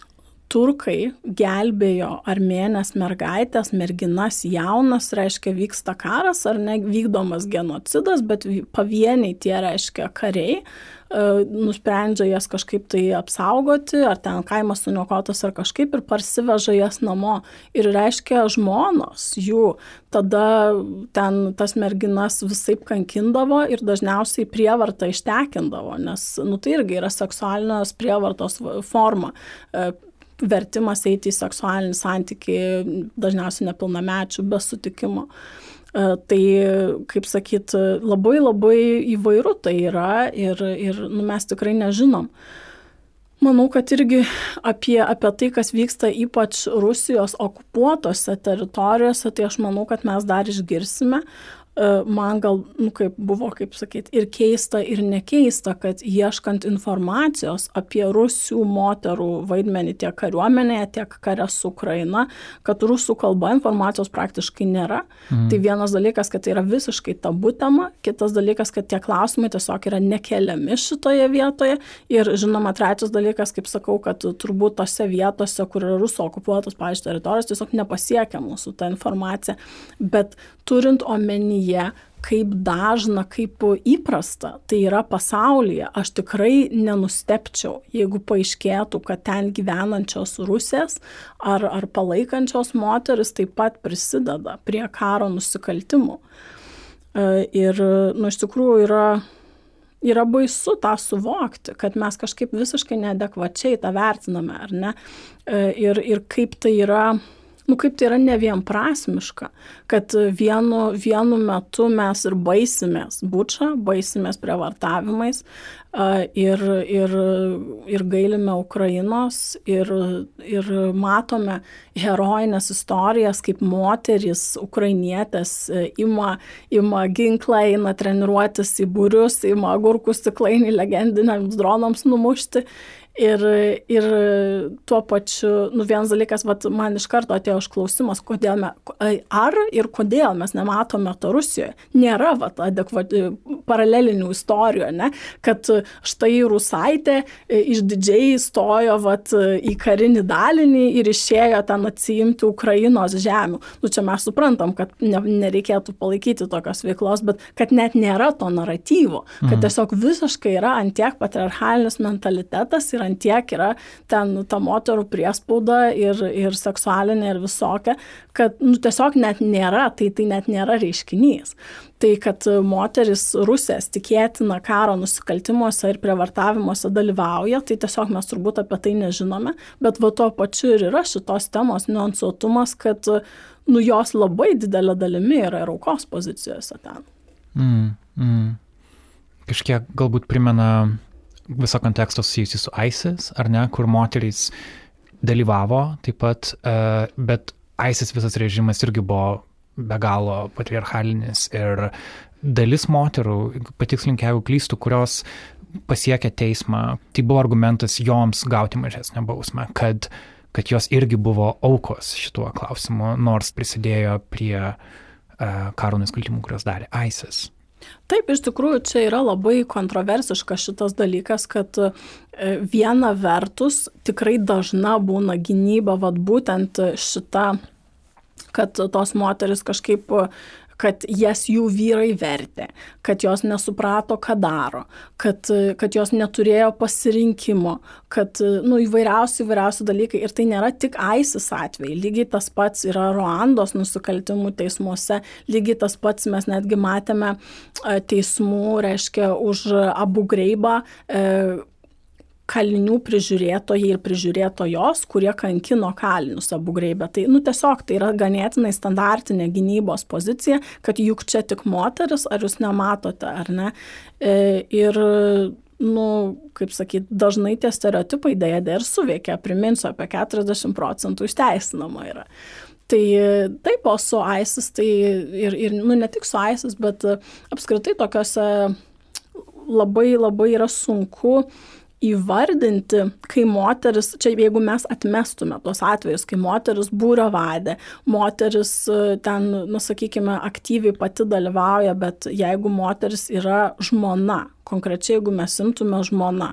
turkai gelbėjo armėnės mergaitės, merginas jaunas, reiškia vyksta karas ar ne vykdomas genocidas, bet pavieniai tie reiškia kariai e, nusprendžia jas kažkaip tai apsaugoti, ar ten kaimas suniokotas ar kažkaip ir parsiveža jas namo. Ir reiškia žmonos jų tada ten tas merginas visai kankindavo ir dažniausiai prievartą ištekindavo, nes, nu tai irgi yra seksualinės prievartos forma e, vertimas eiti į seksualinį santykį dažniausiai nepilnamečių be sutikimo. E, tai, kaip sakyt, labai labai įvairu tai yra ir, ir nu, mes tikrai nežinom. Manau, kad irgi apie, apie tai, kas vyksta ypač Rusijos okupuotose teritorijose, tai aš manau, kad mes dar išgirsime. E, man gal, nu, kaip buvo, kaip sakyt, ir keista, ir nekeista, kad ieškant informacijos apie rusių moterų vaidmenį tiek kariuomenėje, tiek kare su Ukraina, kad rusų kalba informacijos praktiškai nėra. Mhm. Tai vienas dalykas, kad tai yra visiškai tabu tema, kitas dalykas, kad tie klausimai tiesiog yra nekeliami šitoje vietoje. Ir žinoma, trečias dalykas, kaip sakau, kad turbūt tose vietose, kur yra rusų okupuotos, pavyzdžiui, teritorijos, tiesiog nepasiekia mūsų ta informacija. Bet turint omeny omenyje, kaip dažna, kaip įprasta tai yra pasaulyje, aš tikrai nenustepčiau, jeigu paaiškėtų, kad ten gyvenančios rusės ar, ar palaikančios moteris taip pat prisideda prie karo nusikaltimų. E, ir, nu, iš tikrųjų yra yra baisu tą suvokti, kad mes kažkaip visiškai neadekvačiai tą vertiname, ar ne? E, ir, ir kaip tai yra nu kaip tai yra nevienprasmiška, kad vienu, vienu metu mes ir baisimės bučą, baisimės prievartavimais ir, ir, ir gailime Ukrainos ir, ir matome herojinės istorijas, kaip moteris, ukrainietės e, ima, ima ginklą, eina treniruotis į būrius, ima agurkų stiklainį legendiniams dronams numušti Ir, ir tuo pačiu, nu vienas dalykas, vat, man iš karto atėjo užklausimas, kodėl me, ar ir kodėl mes nematome to Rusijoje. Nėra vat, adekvat, paralelinių istorijų, ne? kad štai Rusaitė e, išdidžiai stojo vat, į karinį dalinį ir išėjo ten atsiimti Ukrainos žemių. Nu čia mes suprantam, kad ne, nereikėtų palaikyti tokios veiklos, bet kad net nėra to naratyvo, kad mhm. tiesiog visiškai yra antiek patriarchalinis mentalitetas ir ir ant tiek yra ten ta moterų priespauda ir, ir seksualinė ir visokia, kad nu, tiesiog net nėra, tai tai net nėra reiškinys. Tai, kad moteris rusės tikėtina karo nusikaltimuose ir prievartavimuose dalyvauja, tai tiesiog mes turbūt apie tai nežinome, bet va to pačiu ir yra šitos temos niuansuotumas, kad nu, jos labai didelė dalimi yra ir aukos pozicijose ten. Mm, mm. Kažkiek galbūt primena viso konteksto susijusi su ISIS, ar ne, kur moterys dalyvavo taip pat, e, bet ISIS visas režimas irgi buvo be galo patriarchalinis ir dalis moterų, patikslink, jeigu klystų, kurios pasiekė teismą, tai buvo argumentas joms gauti mažesnę bausmę, kad, kad jos irgi buvo aukos šituo klausimu, nors prisidėjo prie uh, karo nusikaltimų, kurios darė ISIS. Taip, iš tikrųjų, čia yra labai kontroversiškas šitas dalykas, kad e, viena vertus tikrai dažna būna gynyba, vad būtent šita, kad tos moteris kažkaip kad jas jų vyrai vertė, kad jos nesuprato, ką daro, kad, kad jos neturėjo pasirinkimo, kad nu, įvairiausi, įvairiausi dalykai. Ir tai nėra tik AISIS atvejai, lygiai tas pats yra Ruandos nusikaltimų teismuose, lygiai tas pats mes netgi matėme teismų, reiškia, už Abu Greibą. E, kalinių prižiūrėtojai ir prižiūrėtojos, kurie kankino kalinius abu greibę. Tai, nu, tiesiog tai yra ganėtinai standartinė gynybos pozicija, kad juk čia tik moteris, ar jūs nematote, ar ne. E, ir, nu, kaip sakyt, dažnai tie stereotipai dėja ir suveikia, priminsiu, apie 40 procentų išteisinama yra. Tai taip, o su ISIS, tai ir, ir nu, ne tik su ISIS, bet apskritai tokiuose labai labai yra sunku uh, įvardinti, kai moteris, čia jeigu mes atmestume tuos atvejus, kai moteris būrio vadė, moteris e, ten, nusakykime, aktyviai pati dalyvauja, bet jeigu moteris yra žmona, konkrečiai jeigu mes imtume žmona,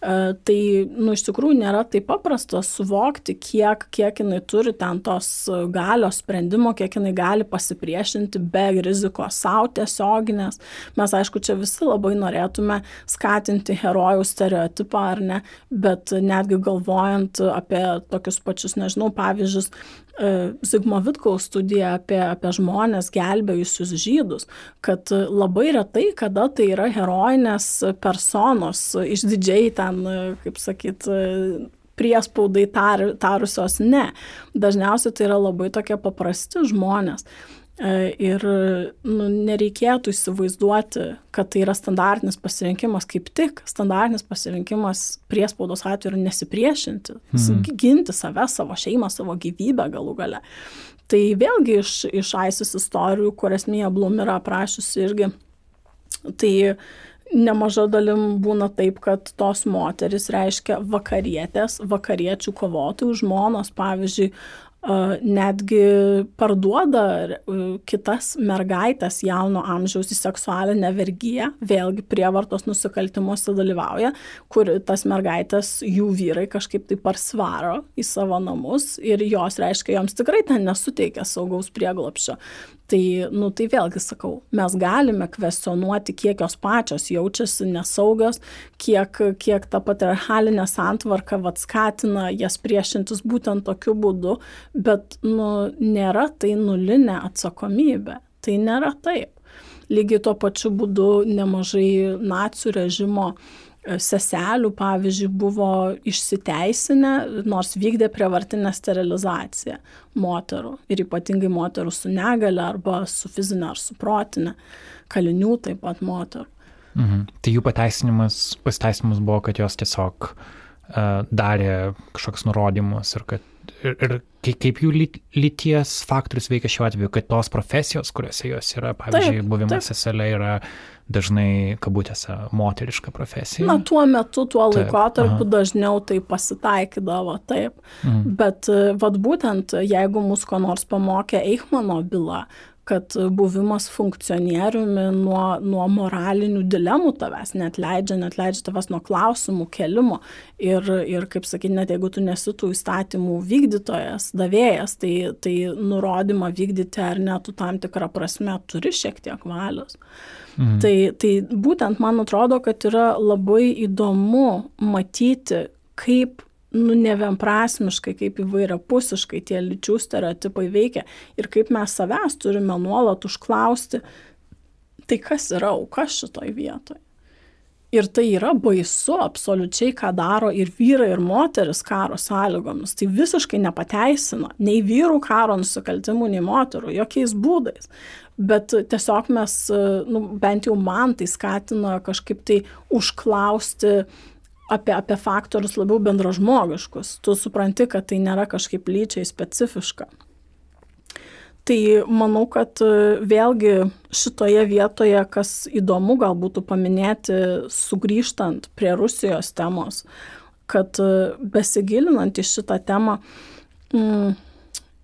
tai, nu, iš tikrųjų nėra taip paprasta suvokti, kiek, kiek jinai turi ten tos galios sprendimo, kiek jinai gali pasipriešinti be rizikos savo tiesioginės. Mes, aišku, čia visi labai norėtume skatinti herojų stereotipą ar ne, bet netgi galvojant apie tokius pačius, nežinau, pavyzdžius, E, Zigmo Vitkaus studija apie, apie žmonės gelbėjusius žydus, kad labai retai, kada tai yra herojinės personos, išdidžiai ten, kaip sakyt, priespaudai tar, tarusios ne. Dažniausiai tai yra labai tokie paprasti žmonės. E, ir nu, nereikėtų įsivaizduoti, kad tai yra standartinis pasirinkimas, kaip tik standartinis pasirinkimas priespaudos atveju yra nesipriešinti, mhm. ginti save, savo šeimą, savo gyvybę galų gale. Tai vėlgi iš, iš AISIS istorijų, kurias Mija Blum yra aprašiusi irgi, tai nemaža dalim būna taip, kad tos moteris reiškia vakarietės, vakariečių kovotojų žmonos, pavyzdžiui, netgi parduoda kitas mergaitės jauno amžiaus į seksualinę vergyją, vėlgi prievartos nusikaltimuose dalyvauja, kur tas mergaitės jų vyrai kažkaip tai parsvaro į savo namus ir jos reiškia, joms tikrai ten nesuteikia saugaus prieglopščio. Tai, nu, tai vėlgi sakau, mes galime kvestionuoti, kiek jos pačios jaučiasi nesaugios, kiek, kiek ta patriarchalinė santvarka vat, skatina jas priešintis būtent tokiu būdu, bet nu, nėra tai nulinė atsakomybė. Tai nėra taip. Lygiai tuo pačiu būdu nemažai nacijų režimo seselių, pavyzdžiui, buvo išsiteisinę, nors vykdė prievartinę sterilizaciją moterų ir ypatingai moterų su negale arba su fizinė ar su protinė, kalinių taip pat moterų. Mhm. Tai jų pateisinimas, pasiteisinimas buvo, kad jos tiesiog uh, darė kažkokius nurodymus ir kad ir, ir kaip jų lyties faktorius veikia šiuo atveju, kad tos profesijos, kuriuose jos yra, pavyzdžiui, taip, buvimas seselė yra dažnai, kabutėse, moteriška profesija. Na, tuo metu, tuo laikotarpiu dažniau tai pasitaikydavo, taip. Mhm. Bet vad būtent, jeigu mus ko nors pamokė Eichmano byla, kad buvimas funkcionieriumi nuo, nuo moralinių dilemų tavęs net leidžia, net leidžia tavęs nuo klausimų kelimo. Ir, ir kaip sakyti, net jeigu tu nesi tų įstatymų vykdytojas, davėjas, tai, tai nurodymą vykdyti ar ne, tu tam tikrą prasme turi šiek tiek valios. Mhm. Tai, tai būtent man atrodo, kad yra labai įdomu matyti, kaip nu, nevienprasmiškai, kaip įvairiapusiškai tie lyčių stereotipai veikia ir kaip mes savęs turime nuolat užklausti, tai kas yra auka šitoj vietoj. Ir tai yra baisu absoliučiai, ką daro ir vyrai, ir moteris karo sąlygomis. Tai visiškai nepateisina nei vyrų karo nusikaltimų, nei moterų, jokiais būdais. Bet tiesiog mes, nu, bent jau man tai skatina kažkaip tai užklausti apie, apie faktorius labiau bendražmogiškus. Tu supranti, kad tai nėra kažkaip lyčiai specifiška. Tai manau, kad e, vėlgi šitoje vietoje, kas įdomu gal būtų paminėti, sugrįžtant prie Rusijos temos, kad e, besigilinant į šitą temą mm,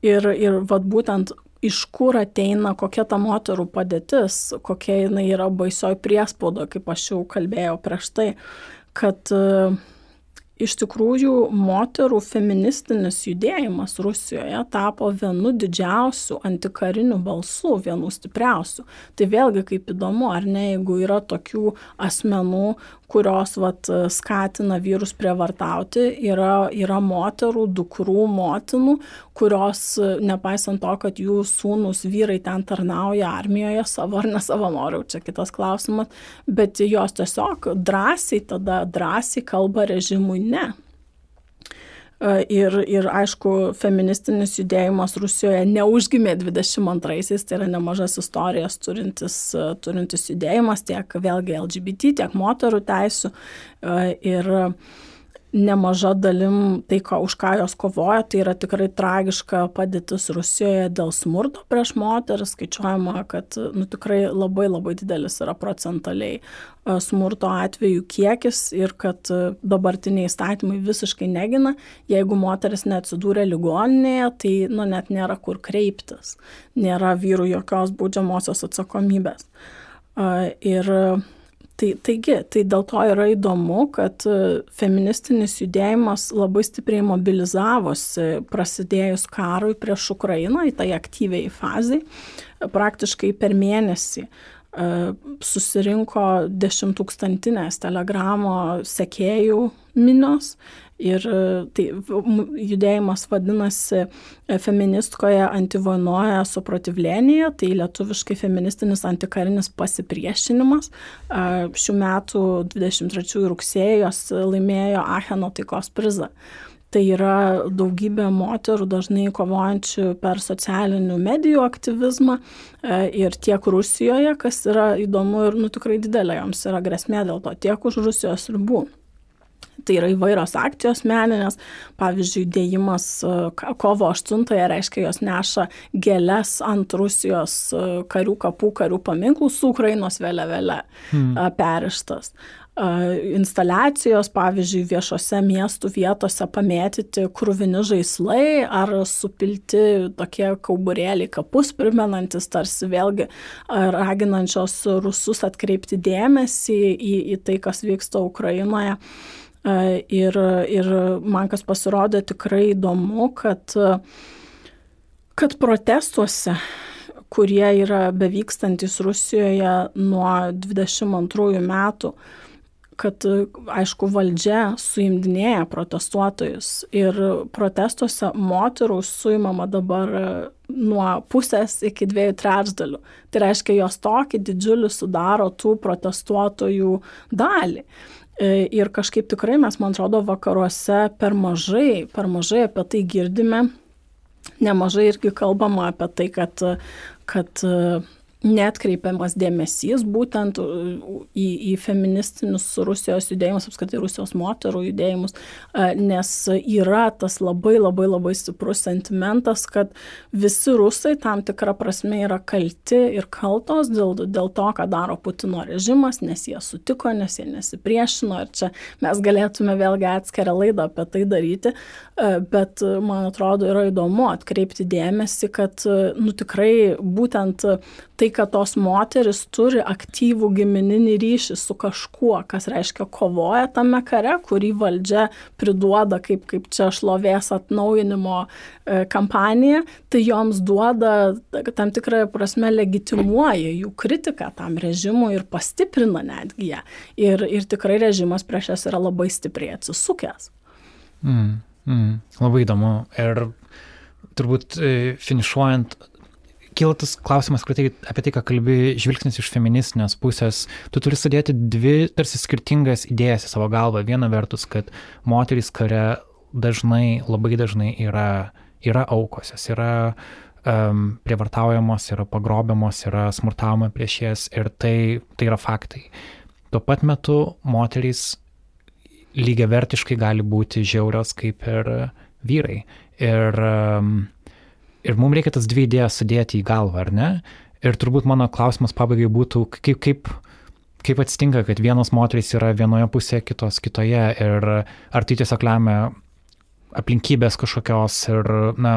ir, ir vat būtent iš kur ateina, kokia ta moterų padėtis, kokia jinai yra baisioj priespaudo, kaip aš jau kalbėjau prieš tai, kad e, iš tikrųjų moterų feministinis judėjimas Rusijoje tapo vienu didžiausių antikarinių balsų, vienu stipriausių. Tai vėlgi kaip įdomu, ar ne, jeigu yra tokių asmenų, kurios vat, skatina vyrus prievartauti, yra, yra moterų, dukrų, motinų, kurios, nepaisant to, kad jų sūnus vyrai ten tarnauja armijoje savo ar ne savanoriau, čia kitas klausimas, bet jos tiesiog drąsiai tada drąsiai kalba režimui ne. E, ir, ir aišku, feministinis judėjimas Rusijoje neužgimė 22-aisiais, tai yra nemažas istorijas turintis, turintis judėjimas tiek vėlgi LGBT, tiek moterų teisų. E, ir nemaža dalim tai, ko, už ką jos kovoja, tai yra tikrai tragiška padėtis Rusijoje dėl smurto prieš moteris. Skaičiuojama, kad nu, tikrai labai labai didelis yra procentaliai smurto atvejų kiekis ir kad dabartiniai įstatymai visiškai negina. Jeigu moteris neatsidūrė ligoninėje, tai nu, net nėra kur kreiptis. Nėra vyrų jokios baudžiamosios atsakomybės. Ir Tai, taigi, tai dėl to yra įdomu, kad e, feministinis judėjimas labai stipriai mobilizavosi prasidėjus karui prieš Ukrainą į tai aktyviai fazai, praktiškai per mėnesį e, susirinko dešimtūkstantinės telegramo sekėjų minios Ir e, tai judėjimas vadinasi e, feministkoje antivonoje suprotivlėnėje, tai lietuviškai feministinis antikarinis pasipriešinimas. Šių metų 23 rugsėjos laimėjo Acheno taikos prizą. Tai yra daugybė moterų dažnai kovojančių per socialinių medijų aktyvizmą e, ir tiek Rusijoje, kas yra įdomu ir nu, tikrai didelė joms yra grėsmė dėl to, tiek už Rusijos ribų. Tai yra įvairios akcijos meninės, pavyzdžiui, dėjimas e, kovo 8-ąją reiškia, jos neša gėlės ant Rusijos e, karių kapų, karių paminklų su Ukrainos vėliavėle hmm. perištas instaliacijos, pavyzdžiui, viešose miestų vietose pamėtyti krūvini žaislai ar supilti tokie kauburėliai kapus, primenantis tarsi vėlgi raginančios rusus atkreipti dėmesį į, į tai, kas vyksta Ukrainoje. Ir, ir man kas pasirodė tikrai įdomu, kad, kad protestuose, kurie yra bevykstantis Rusijoje nuo 22 metų, kad, aišku, valdžia suimdinėja protestuotojus ir protestuose moterų suimama dabar nuo pusės iki dviejų trečdalių. Tai reiškia, jos tokį didžiulį sudaro tų protestuotojų dalį. E, ir kažkaip tikrai mes, man atrodo, vakaruose per mažai, per mažai apie tai girdime. Nemažai irgi kalbama apie tai, kad, kad netkreipiamas dėmesys būtent į, į feministinius Rusijos judėjimus, apskritai Rusijos moterų judėjimus, nes yra tas labai labai labai stiprus sentimentas, kad visi rusai tam tikrą prasme yra kalti ir kaltos dėl, dėl to, ką daro Putino režimas, nes jie sutiko, nes jie nesipriešino ir čia mes galėtume vėlgi atskirą laidą apie tai daryti, bet man atrodo yra įdomu atkreipti dėmesį, kad nu tikrai būtent tai, kad tos moteris turi aktyvų gimininį ryšį su kažkuo, kas reiškia kovoja tame kare, kurį valdžia priduoda kaip, kaip čia šlovės atnaujinimo e, kampanija, tai joms duoda tam tikrą prasme legitimuoja jų kritiką tam režimui ir pastiprina netgi ją. Ir, ir tikrai režimas prieš jas yra labai stipriai atsisukęs. Mm, mm, labai įdomu. Ir turbūt e, finišuojant kyla tas klausimas tai, apie tai, ką kalbi žvilgsnis iš feministinės pusės. Tu turi sudėti dvi tarsi skirtingas idėjas į savo galvą. Viena vertus, kad moterys kare dažnai, labai dažnai yra, yra aukos, jos yra um, prievartaujamos, yra pagrobiamos, yra smurtaujama prieš jas ir tai, tai yra faktai. Tuo pat metu moterys lygiai vertiškai gali būti žiaurios kaip ir vyrai. Ir um, ir mums reikia tas dvi idėjas sudėti į galvą, ar ne? Ir turbūt mano klausimas pabaigai būtų, kaip, kaip, kaip atsitinka, kad vienos moterys yra vienoje pusėje, kitos kitoje ir ar tai tiesiog lemia aplinkybės kažkokios ir, na,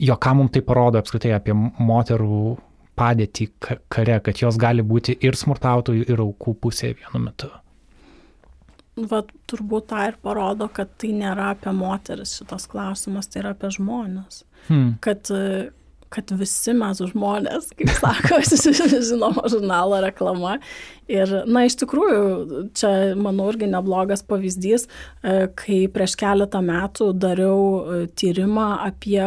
jo ką mums tai parodo apskritai apie moterų padėtį kare, kad jos gali būti ir smurtautojų, ir aukų pusėje vienu metu. Va, turbūt tą ir parodo, kad tai nėra apie moteris šitas klausimas, tai yra apie žmonės. Hmm. Kad kad visi mes žmonės, kaip sako, žinoma, žurnalo reklama. Ir, na, iš tikrųjų, čia, manau, irgi neblogas pavyzdys, e, kai prieš keletą metų dariau e, tyrimą apie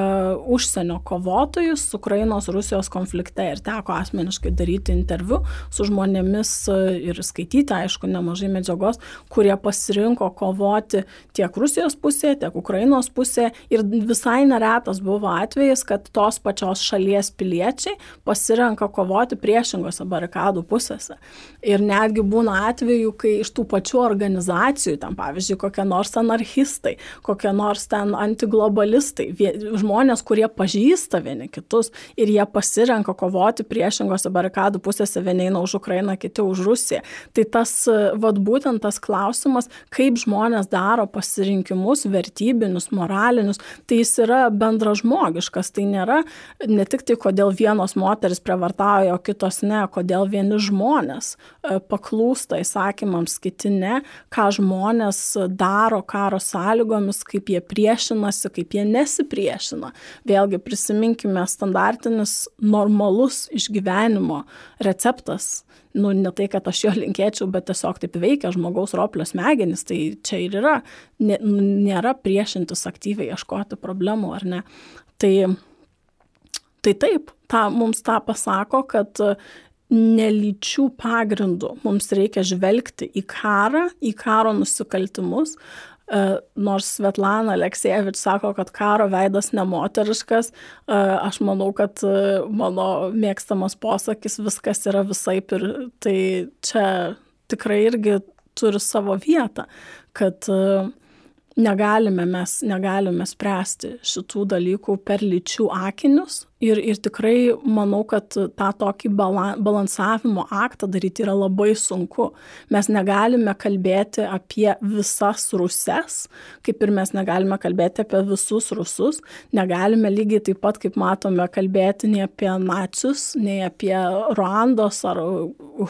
užsienio kovotojus Ukrainos Rusijos konflikte ir teko asmeniškai daryti interviu su žmonėmis e, ir skaityti, aišku, nemažai medžiagos, kurie pasirinko kovoti tiek Rusijos pusėje, tiek Ukrainos pusėje. Ir visai neretas buvo atvejis, kad tos pačios šalies piliečiai pasirenka kovoti priešingose barikadų pusėse. Ir netgi būna atvejų, kai iš tų pačių organizacijų, tam pavyzdžiui, kokie nors anarchistai, kokie nors ten antiglobalistai, žmonės, kurie pažįsta vieni kitus ir jie pasirenka kovoti priešingose barikadų pusėse, vieni eina už Ukrainą, kiti už Rusiją. Tai tas, vad būtent tas klausimas, kaip žmonės daro pasirinkimus, vertybinius, moralinius, tai jis yra bendražmogiškas. Tai nėra ne tik tai, kodėl vienos moteris prievartauja, o kitos ne, kodėl vieni žmonės E, paklūsta įsakymams, kiti ne, ką žmonės daro karo sąlygomis, kaip jie priešinasi, kaip jie nesipriešina. Vėlgi prisiminkime standartinis normalus išgyvenimo receptas. Nu, ne tai, kad aš jo linkėčiau, bet tiesiog taip veikia žmogaus roplio smegenys, tai čia ir yra, nėra priešintis aktyviai ieškoti problemų, ar ne. Tai, tai taip, ta, mums tą pasako, kad nelyčių pagrindų mums reikia žvelgti į karą, į karo nusikaltimus, e, nors Svetlana Aleksievič sako, kad karo veidas nemoteriškas, e, aš manau, kad e, mano mėgstamas posakis viskas yra visaip ir tai čia tikrai irgi turi savo vietą, kad negalime mes, negalime spręsti šitų dalykų per lyčių akinius, Ir, ir tikrai manau, kad tą tokį balansavimo aktą daryti yra labai sunku. Mes negalime kalbėti apie visas ruses, kaip ir mes negalime kalbėti apie visus rusus, negalime lygiai taip pat, kaip matome, kalbėti nei apie nacius, nei apie Ruandos ar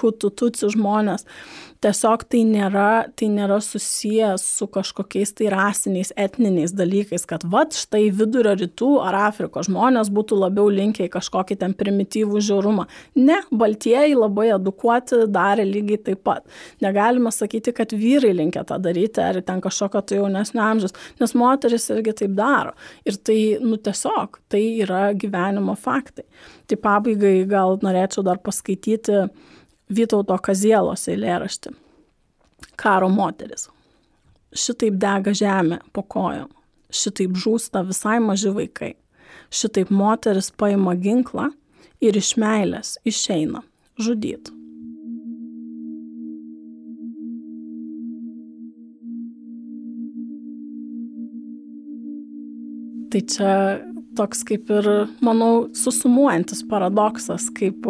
Hututuci žmonės. Tiesiog tai nėra, tai nėra susijęs su kažkokiais tai rasiniais, etniniais dalykais, kad va štai vidurio rytų ar Afrikos žmonės būtų labiau labiau linkę į kažkokį ten primityvų žiaurumą. Ne, baltieji labai edukuoti darė lygiai taip pat. Negalima sakyti, kad vyrai linkia tą daryti ar ten kažkokio tai jaunesnio amžiaus, nes moteris irgi taip daro. Ir tai, nu tiesiog, tai yra gyvenimo faktai. Tai pabaigai gal norėčiau dar paskaityti Vytauto Kazielos eilėraštį. Karo moteris. Šitaip dega žemė po kojom. Šitaip žūsta visai maži vaikai. Šitaip moteris paima ginklą ir iš meilės išeina žudyti. Tai čia toks kaip ir, manau, susumuojantis paradoksas, kaip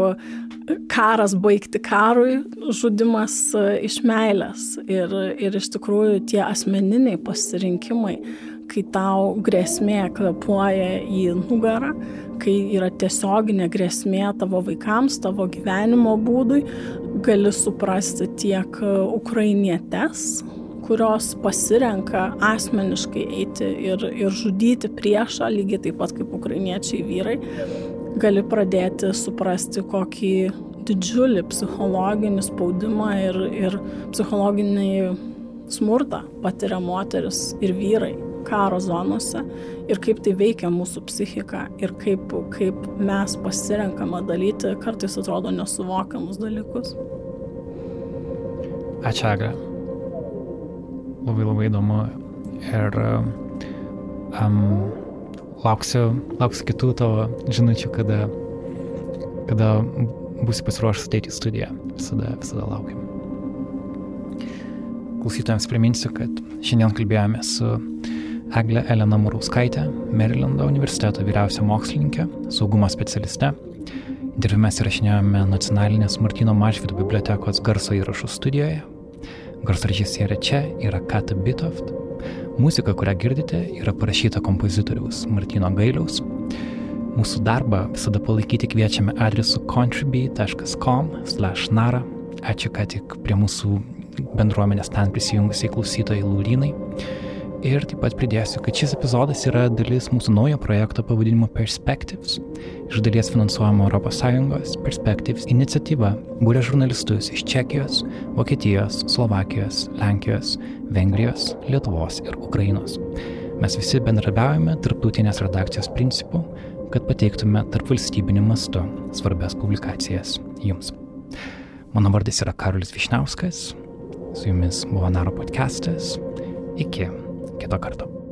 karas baigti karui, žudimas iš meilės. Ir, ir iš tikrųjų tie asmeniniai pasirinkimai kai tau grėsmė kvepuoja į nugarą, kai yra tiesioginė grėsmė tavo vaikams, tavo gyvenimo būdui, gali suprasti tiek ukrainietes, kurios pasirenka asmeniškai eiti ir, ir žudyti priešą, lygiai taip pat kaip ukrainiečiai vyrai, gali pradėti suprasti, kokį didžiulį psichologinį spaudimą ir, ir psichologinį smurtą patiria moteris ir vyrai karo zonose ir kaip tai veikia mūsų psichiką ir kaip, kaip mes pasirenkame dalyti kartais atrodo nesuvokiamus dalykus. Ačiū, Agra. Labai labai įdomu ir um, lauksiu, lauksiu kitų tavo žinučių, kada, kada būsi pasiruošęs ateiti į studiją. Visada, visada laukiam. Klausytojams priminsiu, kad šiandien kalbėjome su Eglė Elena Murauskaitė, Merilando universiteto vyriausia mokslininkė, saugumo specialiste. Mes įrašinėjome nacionalinės Martino Mažvido bibliotekos garso įrašų studijoje. Garso režisierė čia yra Kata Bitoft. Muzika, kurią girdite, yra parašyta kompozitoriaus Martino Gailiaus. Mūsų darbą visada palaikyti kviečiame adresu contribui.com/nara. Ačiū, kad tik prie mūsų bendruomenės ten prisijungusiai klausytojai Lūrynai. Ir taip pat pridėsiu, kad šis epizodas yra dalis mūsų naujo projekto pavadinimu Perspectives, iš dalies finansuojama ES Perspectives iniciatyva, būrė žurnalistus iš Čekijos, Vokietijos, Slovakijos, Lenkijos, Vengrijos, Lietuvos ir Ukrainos. Mes visi bendrabiaujame tarptautinės redakcijos principų, kad pateiktume tarp valstybinių mastų svarbias publikacijas jums. Mano vardas yra Karolis Višniauskas, su jumis buvo Naro podcastas. Iki kito karto.